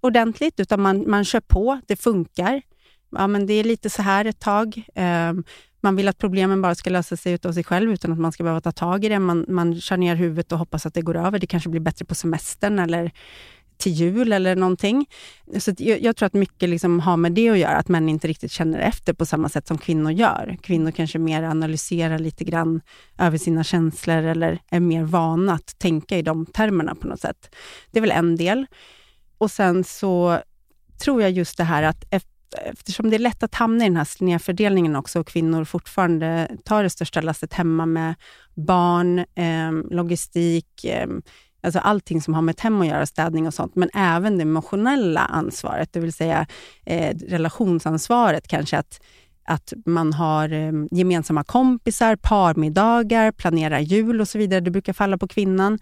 ordentligt, utan man, man kör på, det funkar. Ja, men det är lite så här ett tag. Eh, man vill att problemen bara ska lösa sig av sig själv utan att man ska behöva ta tag i det. Man, man kör ner huvudet och hoppas att det går över. Det kanske blir bättre på semestern eller till jul eller någonting. Så jag, jag, tror att mycket liksom har med det att göra, att män inte riktigt känner efter på samma sätt som kvinnor gör. Kvinnor kanske mer analyserar lite grann över sina känslor eller är mer vana att tänka i de termerna på något sätt. Det är väl en del. Och sen så tror jag just det här att eftersom det är lätt att hamna i den här snedfördelningen också och kvinnor fortfarande tar det största lastet hemma med barn, eh, logistik, eh, alltså allting som har med ett hem att göra, städning och sånt, men även det emotionella ansvaret, det vill säga eh, relationsansvaret kanske, att, att man har eh, gemensamma kompisar, parmiddagar, planerar jul och så vidare. Det brukar falla på kvinnan.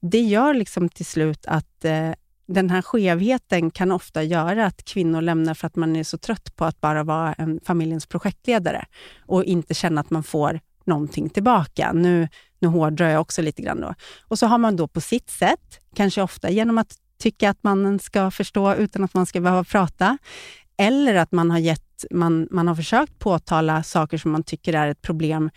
Det gör liksom till slut att eh, den här skevheten kan ofta göra att kvinnor lämnar för att man är så trött på att bara vara en familjens projektledare och inte känna att man får någonting tillbaka. Nu, nu hårdrar jag också lite grann. Då. Och så har man då på sitt sätt, kanske ofta genom att tycka att mannen ska förstå utan att man ska behöva prata, eller att man har, gett, man, man har försökt påtala saker som man tycker är ett problem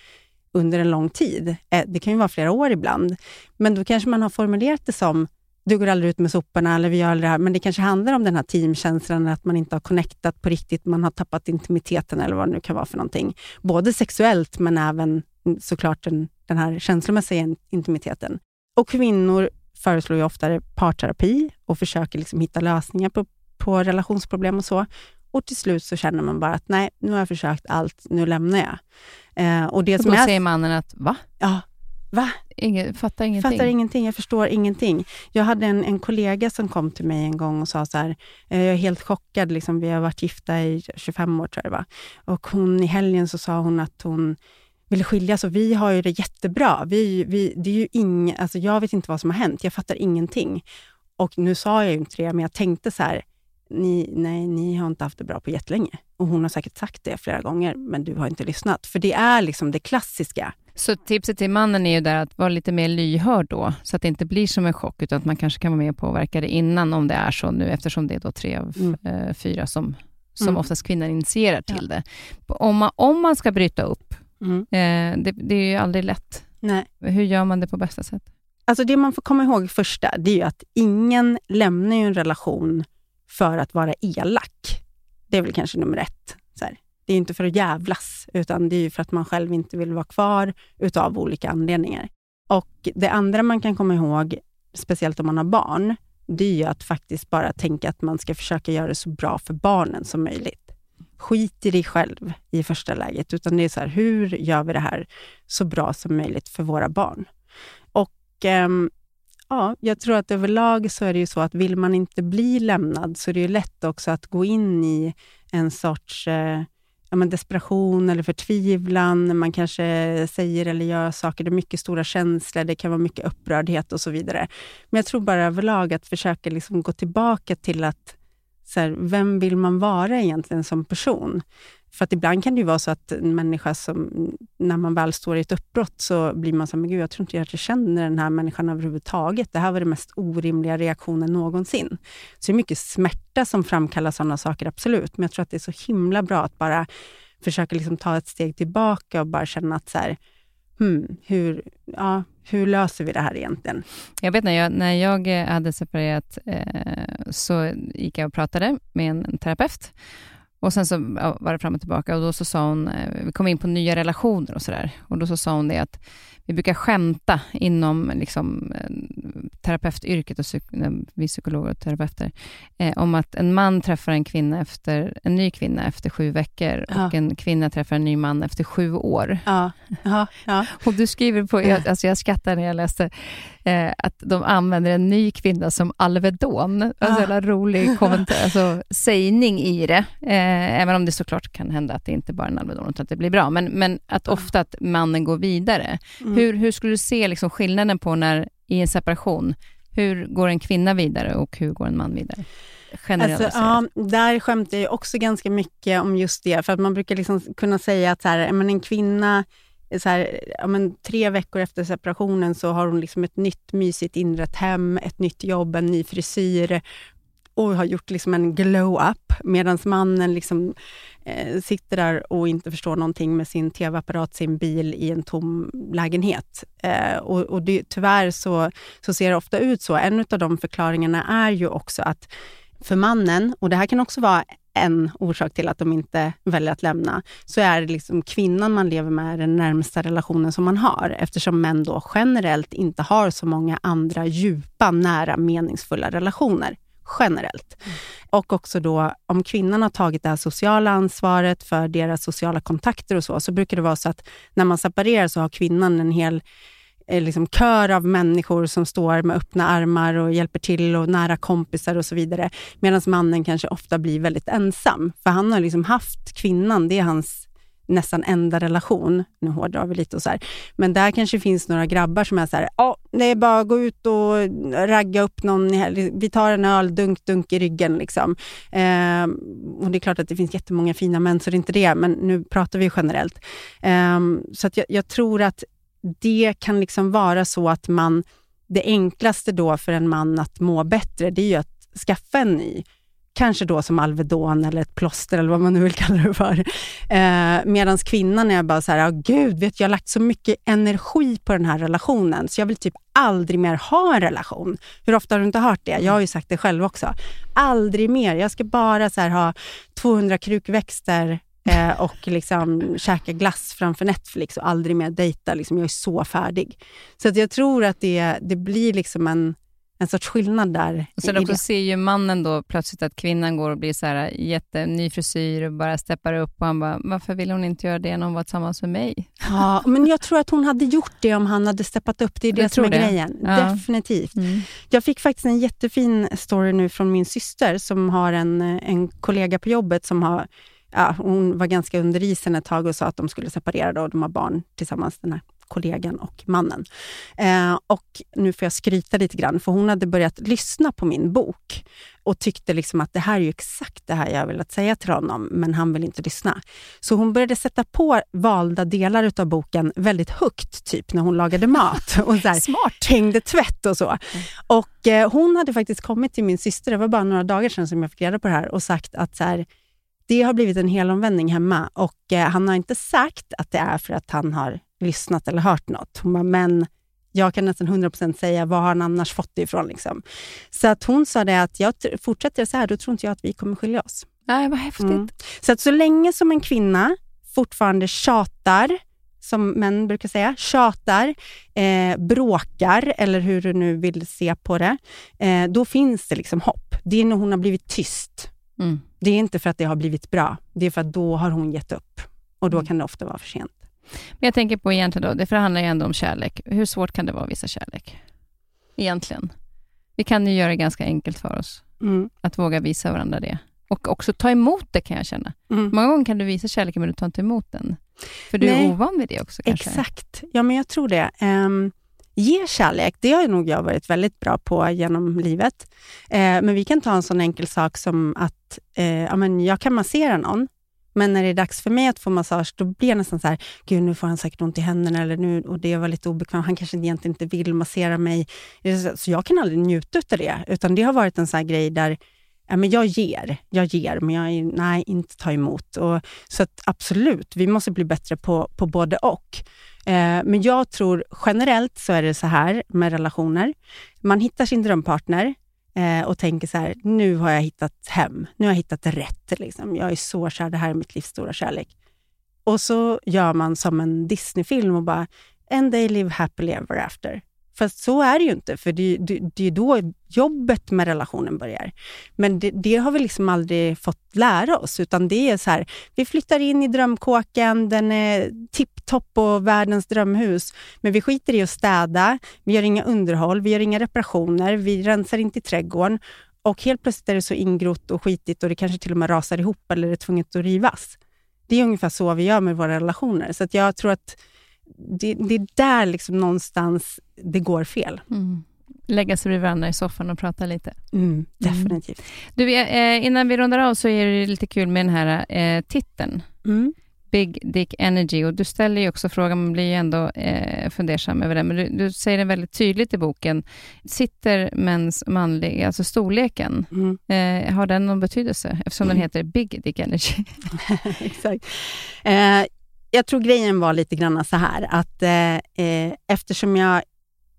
under en lång tid. Eh, det kan ju vara flera år ibland. Men då kanske man har formulerat det som du går aldrig ut med soporna eller vi gör det här, men det kanske handlar om den här teamkänslan, att man inte har connectat på riktigt, man har tappat intimiteten eller vad det nu kan vara för någonting. Både sexuellt, men även såklart den, den här känslomässiga intimiteten. Och kvinnor föreslår ju oftare parterapi och försöker liksom hitta lösningar på, på relationsproblem och så. Och till slut så känner man bara att nej, nu har jag försökt allt, nu lämnar jag. Eh, och det och som då är, säger mannen att, va? Ja, Va? Ingen, fattar ingenting. Fattar ingenting, jag förstår ingenting. Jag hade en, en kollega som kom till mig en gång och sa så här, eh, jag är helt chockad, liksom, vi har varit gifta i 25 år tror jag det var. Och hon, i helgen så sa hon att hon ville skiljas och vi har ju det jättebra. Vi, vi, det är ju ing, alltså jag vet inte vad som har hänt, jag fattar ingenting. Och nu sa jag ju inte det, men jag tänkte så här, ni, nej, ni har inte haft det bra på jättelänge. Och hon har säkert sagt det flera gånger, men du har inte lyssnat. För det är liksom det klassiska. Så tipset till mannen är ju där att vara lite mer lyhörd då, så att det inte blir som en chock, utan att man kanske kan vara med och påverka det innan, om det är så nu, eftersom det är då tre av mm. eh, fyra som, som mm. oftast kvinnan initierar till ja. det. Om man, om man ska bryta upp Mm. Eh, det, det är ju aldrig lätt. Nej. Hur gör man det på bästa sätt? Alltså det man får komma ihåg första, det är ju att ingen lämnar ju en relation för att vara elak. Det är väl kanske nummer ett. Så här. Det är inte för att jävlas, utan det är ju för att man själv inte vill vara kvar utav olika anledningar. Och Det andra man kan komma ihåg, speciellt om man har barn, det är ju att faktiskt bara tänka att man ska försöka göra det så bra för barnen som möjligt. Skit i dig själv i första läget, utan det är så här, hur gör vi det här så bra som möjligt för våra barn? Och eh, ja, jag tror att överlag så är det ju så att vill man inte bli lämnad, så är det ju lätt också att gå in i en sorts eh, ja, men desperation eller förtvivlan. Man kanske säger eller gör saker, det är mycket stora känslor, det kan vara mycket upprördhet och så vidare. Men jag tror bara överlag att försöka liksom gå tillbaka till att så här, vem vill man vara egentligen som person? För att ibland kan det ju vara så att en människa som, när man väl står i ett uppbrott, så blir man så här, men gud, jag tror inte jag känner den här människan överhuvudtaget. Det här var den mest orimliga reaktionen någonsin. Så det är mycket smärta som framkallar sådana saker, absolut. Men jag tror att det är så himla bra att bara försöka liksom ta ett steg tillbaka och bara känna att så här, hmm, hur, ja, hur löser vi det här egentligen? Jag vet när jag, när jag eh, hade separerat eh, så gick jag och pratade med en terapeut och sen så var det fram och tillbaka och då så sa hon, eh, vi kom in på nya relationer och sådär. Och då så sa hon det att vi brukar skämta inom liksom, eh, terapeutyrket, och psyk vi psykologer och terapeuter, eh, om att en man träffar en kvinna efter, en ny kvinna efter sju veckor ja. och en kvinna träffar en ny man efter sju år. Ja. Ja. ja. och du skriver på, jag, alltså jag skrattar när jag läste, eh, att de använder en ny kvinna som Alvedon. Alltså en rolig kommentar, alltså, sägning i det. Eh, även om det såklart kan hända att det inte bara är en Alvedon, utan att det blir bra. Men, men att ofta att mannen går vidare. Mm. Hur, hur skulle du se liksom skillnaden på när i en separation, hur går en kvinna vidare och hur går en man vidare? Alltså, ja, där skämtar jag också ganska mycket om just det, för att man brukar liksom kunna säga att så här, men en kvinna så här, ja, men tre veckor efter separationen så har hon liksom ett nytt mysigt inrett hem, ett nytt jobb, en ny frisyr och har gjort liksom en glow-up, medan mannen liksom, eh, sitter där och inte förstår någonting med sin tv-apparat, sin bil i en tom lägenhet. Eh, och, och det, tyvärr så, så ser det ofta ut så. En av de förklaringarna är ju också att för mannen, och det här kan också vara en orsak till att de inte väljer att lämna, så är det liksom kvinnan man lever med den närmsta relationen som man har, eftersom män då generellt inte har så många andra djupa, nära, meningsfulla relationer generellt. Mm. Och också då, om kvinnan har tagit det här sociala ansvaret för deras sociala kontakter och så, så brukar det vara så att när man separerar så har kvinnan en hel Eh, liksom kör av människor som står med öppna armar och hjälper till och nära kompisar och så vidare. Medan mannen kanske ofta blir väldigt ensam. För han har liksom haft kvinnan, det är hans nästan enda relation. Nu hårdrar vi lite och så här. Men där kanske finns några grabbar som är så här, ja, det är bara att gå ut och ragga upp någon, vi tar en öl, dunk, dunk i ryggen. Liksom. Eh, och Det är klart att det finns jättemånga fina män, så det är inte det, men nu pratar vi generellt. Eh, så att jag, jag, tror att det kan liksom vara så att man, det enklaste då för en man att må bättre, det är ju att skaffa en ny kanske då som Alvedon eller ett plåster eller vad man nu vill kalla det för. Eh, Medan kvinnan är bara så här, oh, gud, vet, jag har lagt så mycket energi på den här relationen, så jag vill typ aldrig mer ha en relation. Hur ofta har du inte hört det? Jag har ju sagt det själv också. Aldrig mer. Jag ska bara så här, ha 200 krukväxter eh, och liksom käka glass framför Netflix och aldrig mer dejta. Liksom, jag är så färdig. Så att jag tror att det, det blir liksom en en sorts skillnad där. Och sen också ser ju mannen då plötsligt att kvinnan går och blir så här jätteny frisyr och bara steppar upp och han bara, varför vill hon inte göra det när hon var tillsammans med mig? Ja, men jag tror att hon hade gjort det om han hade steppat upp. Det är det jag som är det. grejen. Ja. Definitivt. Mm. Jag fick faktiskt en jättefin story nu från min syster som har en, en kollega på jobbet som har Ja, hon var ganska under isen ett tag och sa att de skulle separera då, och de har barn tillsammans, den här kollegan och mannen. Eh, och nu får jag skryta lite grann, för hon hade börjat lyssna på min bok och tyckte liksom att det här är ju exakt det här jag velat säga till honom, men han vill inte lyssna. Så hon började sätta på valda delar av boken väldigt högt, typ när hon lagade mat och så här, Smart. hängde tvätt och så. Mm. Och eh, Hon hade faktiskt kommit till min syster, det var bara några dagar sedan som jag fick reda på det här, och sagt att så här, det har blivit en helomvändning hemma och eh, han har inte sagt att det är för att han har lyssnat eller hört något. Hon bara, men jag kan nästan 100% säga, var har han annars fått det ifrån? Liksom. Så att hon sa det att jag fortsätter så här, då tror inte jag att vi kommer skilja oss. Nej, vad häftigt. Mm. Så att så länge som en kvinna fortfarande tjatar, som män brukar säga, tjatar, eh, bråkar eller hur du nu vill se på det, eh, då finns det liksom hopp. Det är när hon har blivit tyst. Mm. Det är inte för att det har blivit bra, det är för att då har hon gett upp och då mm. kan det ofta vara för sent. Men jag tänker på egentligen då, det förhandlar ju ändå om kärlek. Hur svårt kan det vara att visa kärlek? Egentligen. Vi kan ju göra det ganska enkelt för oss, mm. att våga visa varandra det. Och också ta emot det kan jag känna. Mm. Många gånger kan du visa kärleken, men du tar inte emot den. För du Nej. är ovan vid det också kanske? Exakt. Ja, men jag tror det. Um, ge kärlek, det har nog jag varit väldigt bra på genom livet. Uh, men vi kan ta en sån enkel sak som att eh, ja, men jag kan massera någon men när det är dags för mig att få massage, då blir jag nästan så här, gud nu får han säkert ont i händerna eller nu, och det var lite obekvämt, han kanske egentligen inte vill massera mig. Så jag kan aldrig njuta av det, utan det har varit en sån grej där ja, men jag ger, jag ger, men jag nej, inte ta emot. Och, så att absolut, vi måste bli bättre på, på både och. Eh, men jag tror generellt så är det så här med relationer. Man hittar sin drömpartner, eh, och tänker så här, nu har jag hittat hem. Nu har jag hittat rätt. Liksom. Jag är så kär, det här är mitt livs stora kärlek. Och så gör man som en Disneyfilm och bara, and they live happily ever after. Fast så är det ju inte, för det, det, det är då jobbet med relationen börjar. Men det, det, har vi liksom aldrig fått lära oss, utan det är så här, vi flyttar in i drömkåken, den är tipptopp och världens drömhus, men vi skiter i att städa, vi gör inga underhåll, vi gör inga reparationer, vi rensar inte i trädgården och helt plötsligt är det så ingrott och skitigt och det kanske till och med rasar ihop eller är tvunget att rivas. Det är ungefär så vi gör med våra relationer, så att jag tror att det, det är där liksom någonstans det går fel. Mm. Lägga sig vid varandra i soffan och prata lite. Mm, mm. definitivt. Du, eh, innan vi rundar av så är det lite kul med den här eh, titeln. Mm. Big Dick Energy. Och du ställer ju också frågan, man blir ju ändå eh, fundersam över det, men du, du, säger det väldigt tydligt i boken. Sitter mäns manliga, alltså storleken, mm. eh, har den någon betydelse? Eftersom mm. den heter Big Dick Energy. Exakt. Eh, jag tror grejen var lite grann så här, att eh, eh eftersom jag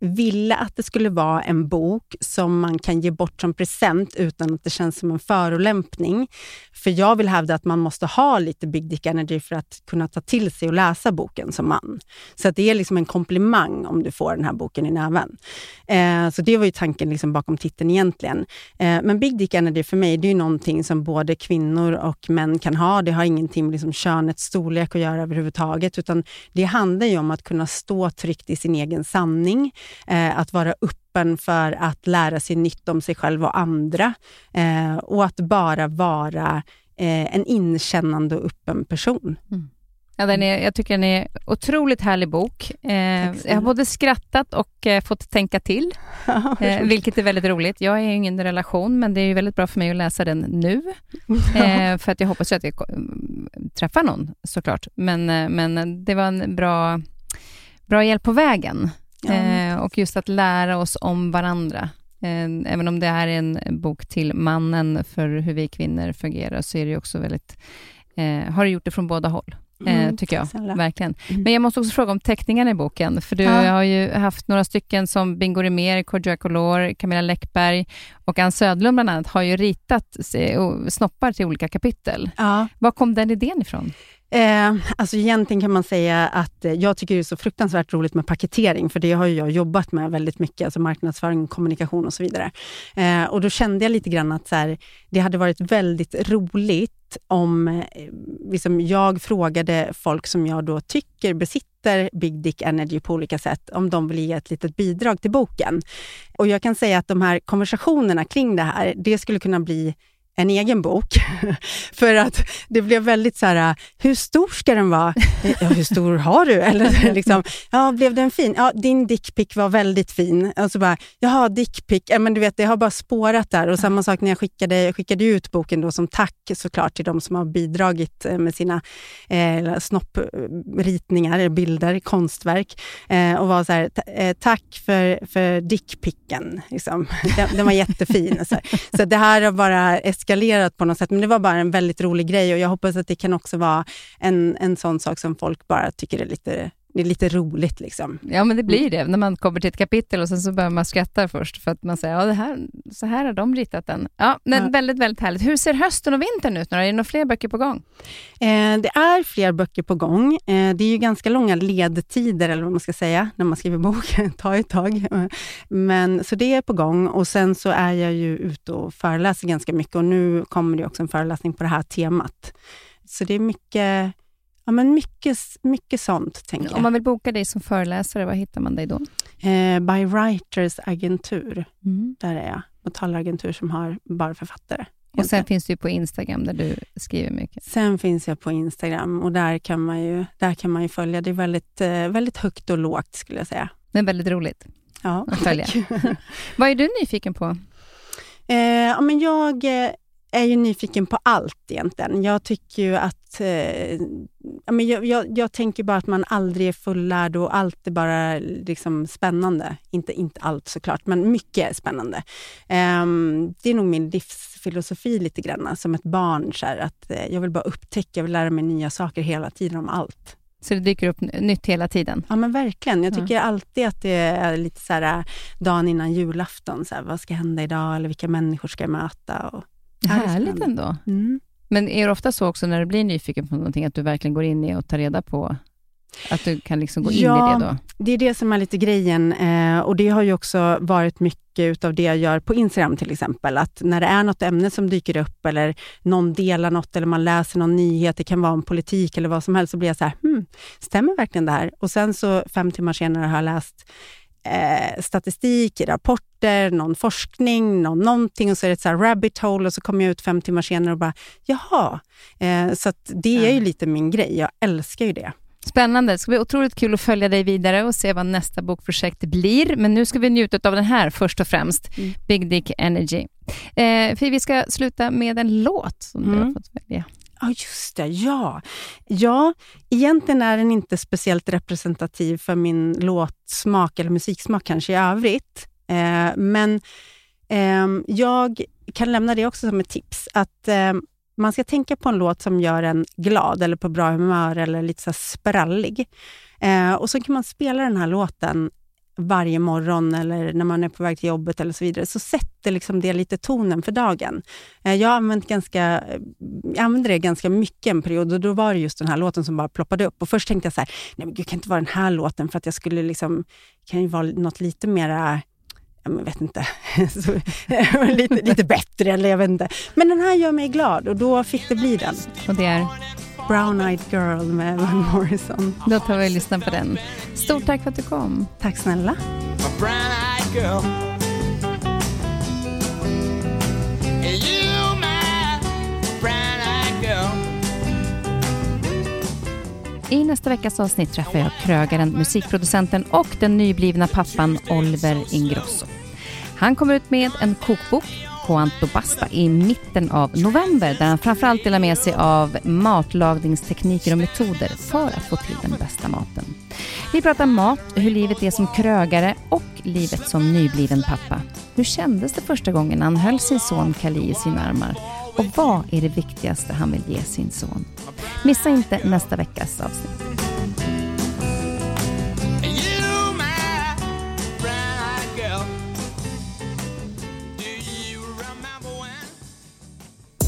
ville att det skulle vara en bok som man kan ge bort som present utan att det känns som en förolämpning. För jag vill hävda att man måste ha lite big dick energy för att kunna ta till sig och läsa boken som man. Så att det är liksom en komplimang om du får den här boken i näven. Eh, så det var ju tanken liksom bakom titeln egentligen. Eh, men big dick energy för mig, det är ju någonting som både kvinnor och män kan ha. Det har ingenting med liksom könets storlek att göra överhuvudtaget, utan det handlar ju om att kunna stå tryggt i sin egen sanning eh, att vara öppen för att lära sig nytt om sig själv och andra eh, och att bara vara eh, en inkännande och öppen person. Mm. Ja, den är, jag tycker den är otroligt härlig bok. Eh, jag har både skrattat och eh, fått tänka till, eh, vilket är väldigt roligt. Jag är i ingen relation, men det är väldigt bra för mig att läsa den nu, eh, för att jag hoppas att jag träffar någon såklart. Men, eh, men det var en bra, bra hjälp på vägen. Eh, och just att lära oss om varandra. Eh, även om det här är en bok till mannen för hur vi kvinnor fungerar, så är det också väldigt, eh, har det gjort det från båda håll. Eh, mm, tycker jag. Snälla. Verkligen. Mm. Men jag måste också fråga om teckningarna i boken, för du ja. har ju haft några stycken som Bingo Rimér, Kodjo Color, Camilla Läckberg och Ann Södlund bland annat, har ju ritat snoppar till olika kapitel. Ja. Var kom den idén ifrån? Eh, alltså egentligen kan man säga att eh, jag tycker det är så fruktansvärt roligt med paketering, för det har jag jobbat med väldigt mycket, alltså marknadsföring, kommunikation och så vidare. Eh, och då kände jag lite grann att så här, det hade varit väldigt roligt om eh, liksom jag frågade folk som jag då tycker besitter Big Dick Energy på olika sätt, om de vill ge ett litet bidrag till boken. Och jag kan säga att de här konversationerna kring det här, det skulle kunna bli en egen bok. För att det blev väldigt så här, hur stor ska den vara? Ja, hur stor har du? Eller liksom, ja, blev den fin? Ja, din dickpic var väldigt fin. Och så bara, jaha, dickpic. Ja, men du vet, det har bara spårat där. Och samma sak när jag skickade, jag skickade ut boken då som tack såklart till de som har bidragit eh, med sina eh, snoppritningar, bilder, konstverk. Eh, och var så här, eh, tack för, för dickpicken. Liksom. Den, den var jättefin. Så, så det här har bara eskalerat på något sätt, men det var bara en väldigt rolig grej och jag hoppas att det kan också vara en, en sån sak som folk bara tycker är lite det är lite roligt. Liksom. Ja, men det blir det när man kommer till ett kapitel och sen så börjar man skratta först för att man säger, ja, det här, så här har de ritat den. Ja, men ja. väldigt, väldigt härligt. Hur ser hösten och vintern ut nu? Är det några fler böcker på gång? Eh, det är fler böcker på gång. Eh, det är ju ganska långa ledtider, eller vad man ska säga, när man skriver bok. det tar ett tag. Men, så det är på gång och sen så är jag ju ute och föreläser ganska mycket och nu kommer det också en föreläsning på det här temat. Så det är mycket Ja, men mycket, mycket sånt, tänker jag. Om man vill boka dig som föreläsare, var hittar man dig då? Eh, by Writers agentur. Mm. Där är jag. Och talaragentur som har bara författare. Och sen finns du på Instagram där du skriver mycket. Sen finns jag på Instagram och där kan man ju, där kan man ju följa. Det är väldigt, eh, väldigt högt och lågt skulle jag säga. Men väldigt roligt ja, att följa. Vad är du nyfiken på? Eh, ja, men jag eh, är ju nyfiken på allt egentligen. Jag tycker ju att... Eh, jag, jag, jag, tänker bara att man aldrig är fullärd och allt är bara liksom spännande. Inte, inte allt såklart, men mycket är spännande. Eh, det är nog min livsfilosofi lite grann, som ett barn. Så här, att eh, Jag vill bara upptäcka, jag vill lära mig nya saker hela tiden om allt. Så det dyker upp nytt hela tiden? Ja, men verkligen. Jag tycker mm. alltid att det är lite så här, dagen innan julafton. Så här, vad ska hända idag? Eller vilka människor ska jag möta? Och, Härligt ändå. Mm. Men är det ofta så också när du blir nyfiken på någonting, att du verkligen går in i och tar reda på att du kan liksom gå in ja, i det då? det är det som är lite grejen. Eh, och Det har ju också varit mycket av det jag gör på Instagram till exempel. Att när det är något ämne som dyker upp eller någon delar något eller man läser någon nyhet, det kan vara om politik eller vad som helst, så blir jag så här, hmm, stämmer verkligen det här? Och sen så fem timmar senare har jag läst eh, statistik, rapporter, någon forskning, någon, någonting och så är det ett så rabbit hole och så kommer jag ut fem timmar senare och bara, jaha. Eh, så det är ju lite min grej. Jag älskar ju det. Spännande. Det ska bli otroligt kul att följa dig vidare och se vad nästa bokprojekt blir. Men nu ska vi njuta av den här först och främst, mm. Big Dick Energy. Eh, för vi ska sluta med en låt som mm. du har mm. fått välja. Ja, just det. Ja. ja, egentligen är den inte speciellt representativ för min låtsmak eller musiksmak kanske i övrigt. Eh, men eh, jag kan lämna det också som ett tips. Att eh, man ska tänka på en låt som gör en glad eller på bra humör eller lite så sprallig. Eh, och så kan man spela den här låten varje morgon eller när man är på väg till jobbet eller så vidare, så sätter liksom det lite tonen för dagen. Eh, jag använde, ganska, jag använde det ganska mycket en period och då var det just den här låten som bara ploppade upp. Och Först tänkte jag så här, nej men gud, kan inte vara den här låten för att jag skulle liksom, kan ju vara något lite mera jag vet inte, lite, lite bättre eller jag vet inte. Men den här gör mig glad och då fick det bli den. Och det är? Brown Eyed Girl med Van Morrison. Då tar vi och lyssnar på den. Stort tack för att du kom. Tack snälla. I nästa veckas avsnitt träffar jag krögaren, musikproducenten och den nyblivna pappan Oliver Ingrosso. Han kommer ut med en kokbok Quanto Basta i mitten av november där han framförallt delar med sig av matlagningstekniker och metoder för att få till den bästa maten. Vi pratar mat, hur livet är som krögare och livet som nybliven pappa. Hur kändes det första gången han höll sin son Kali i sina armar? Och vad är det viktigaste han vill ge sin son? Missa inte nästa veckas avsnitt.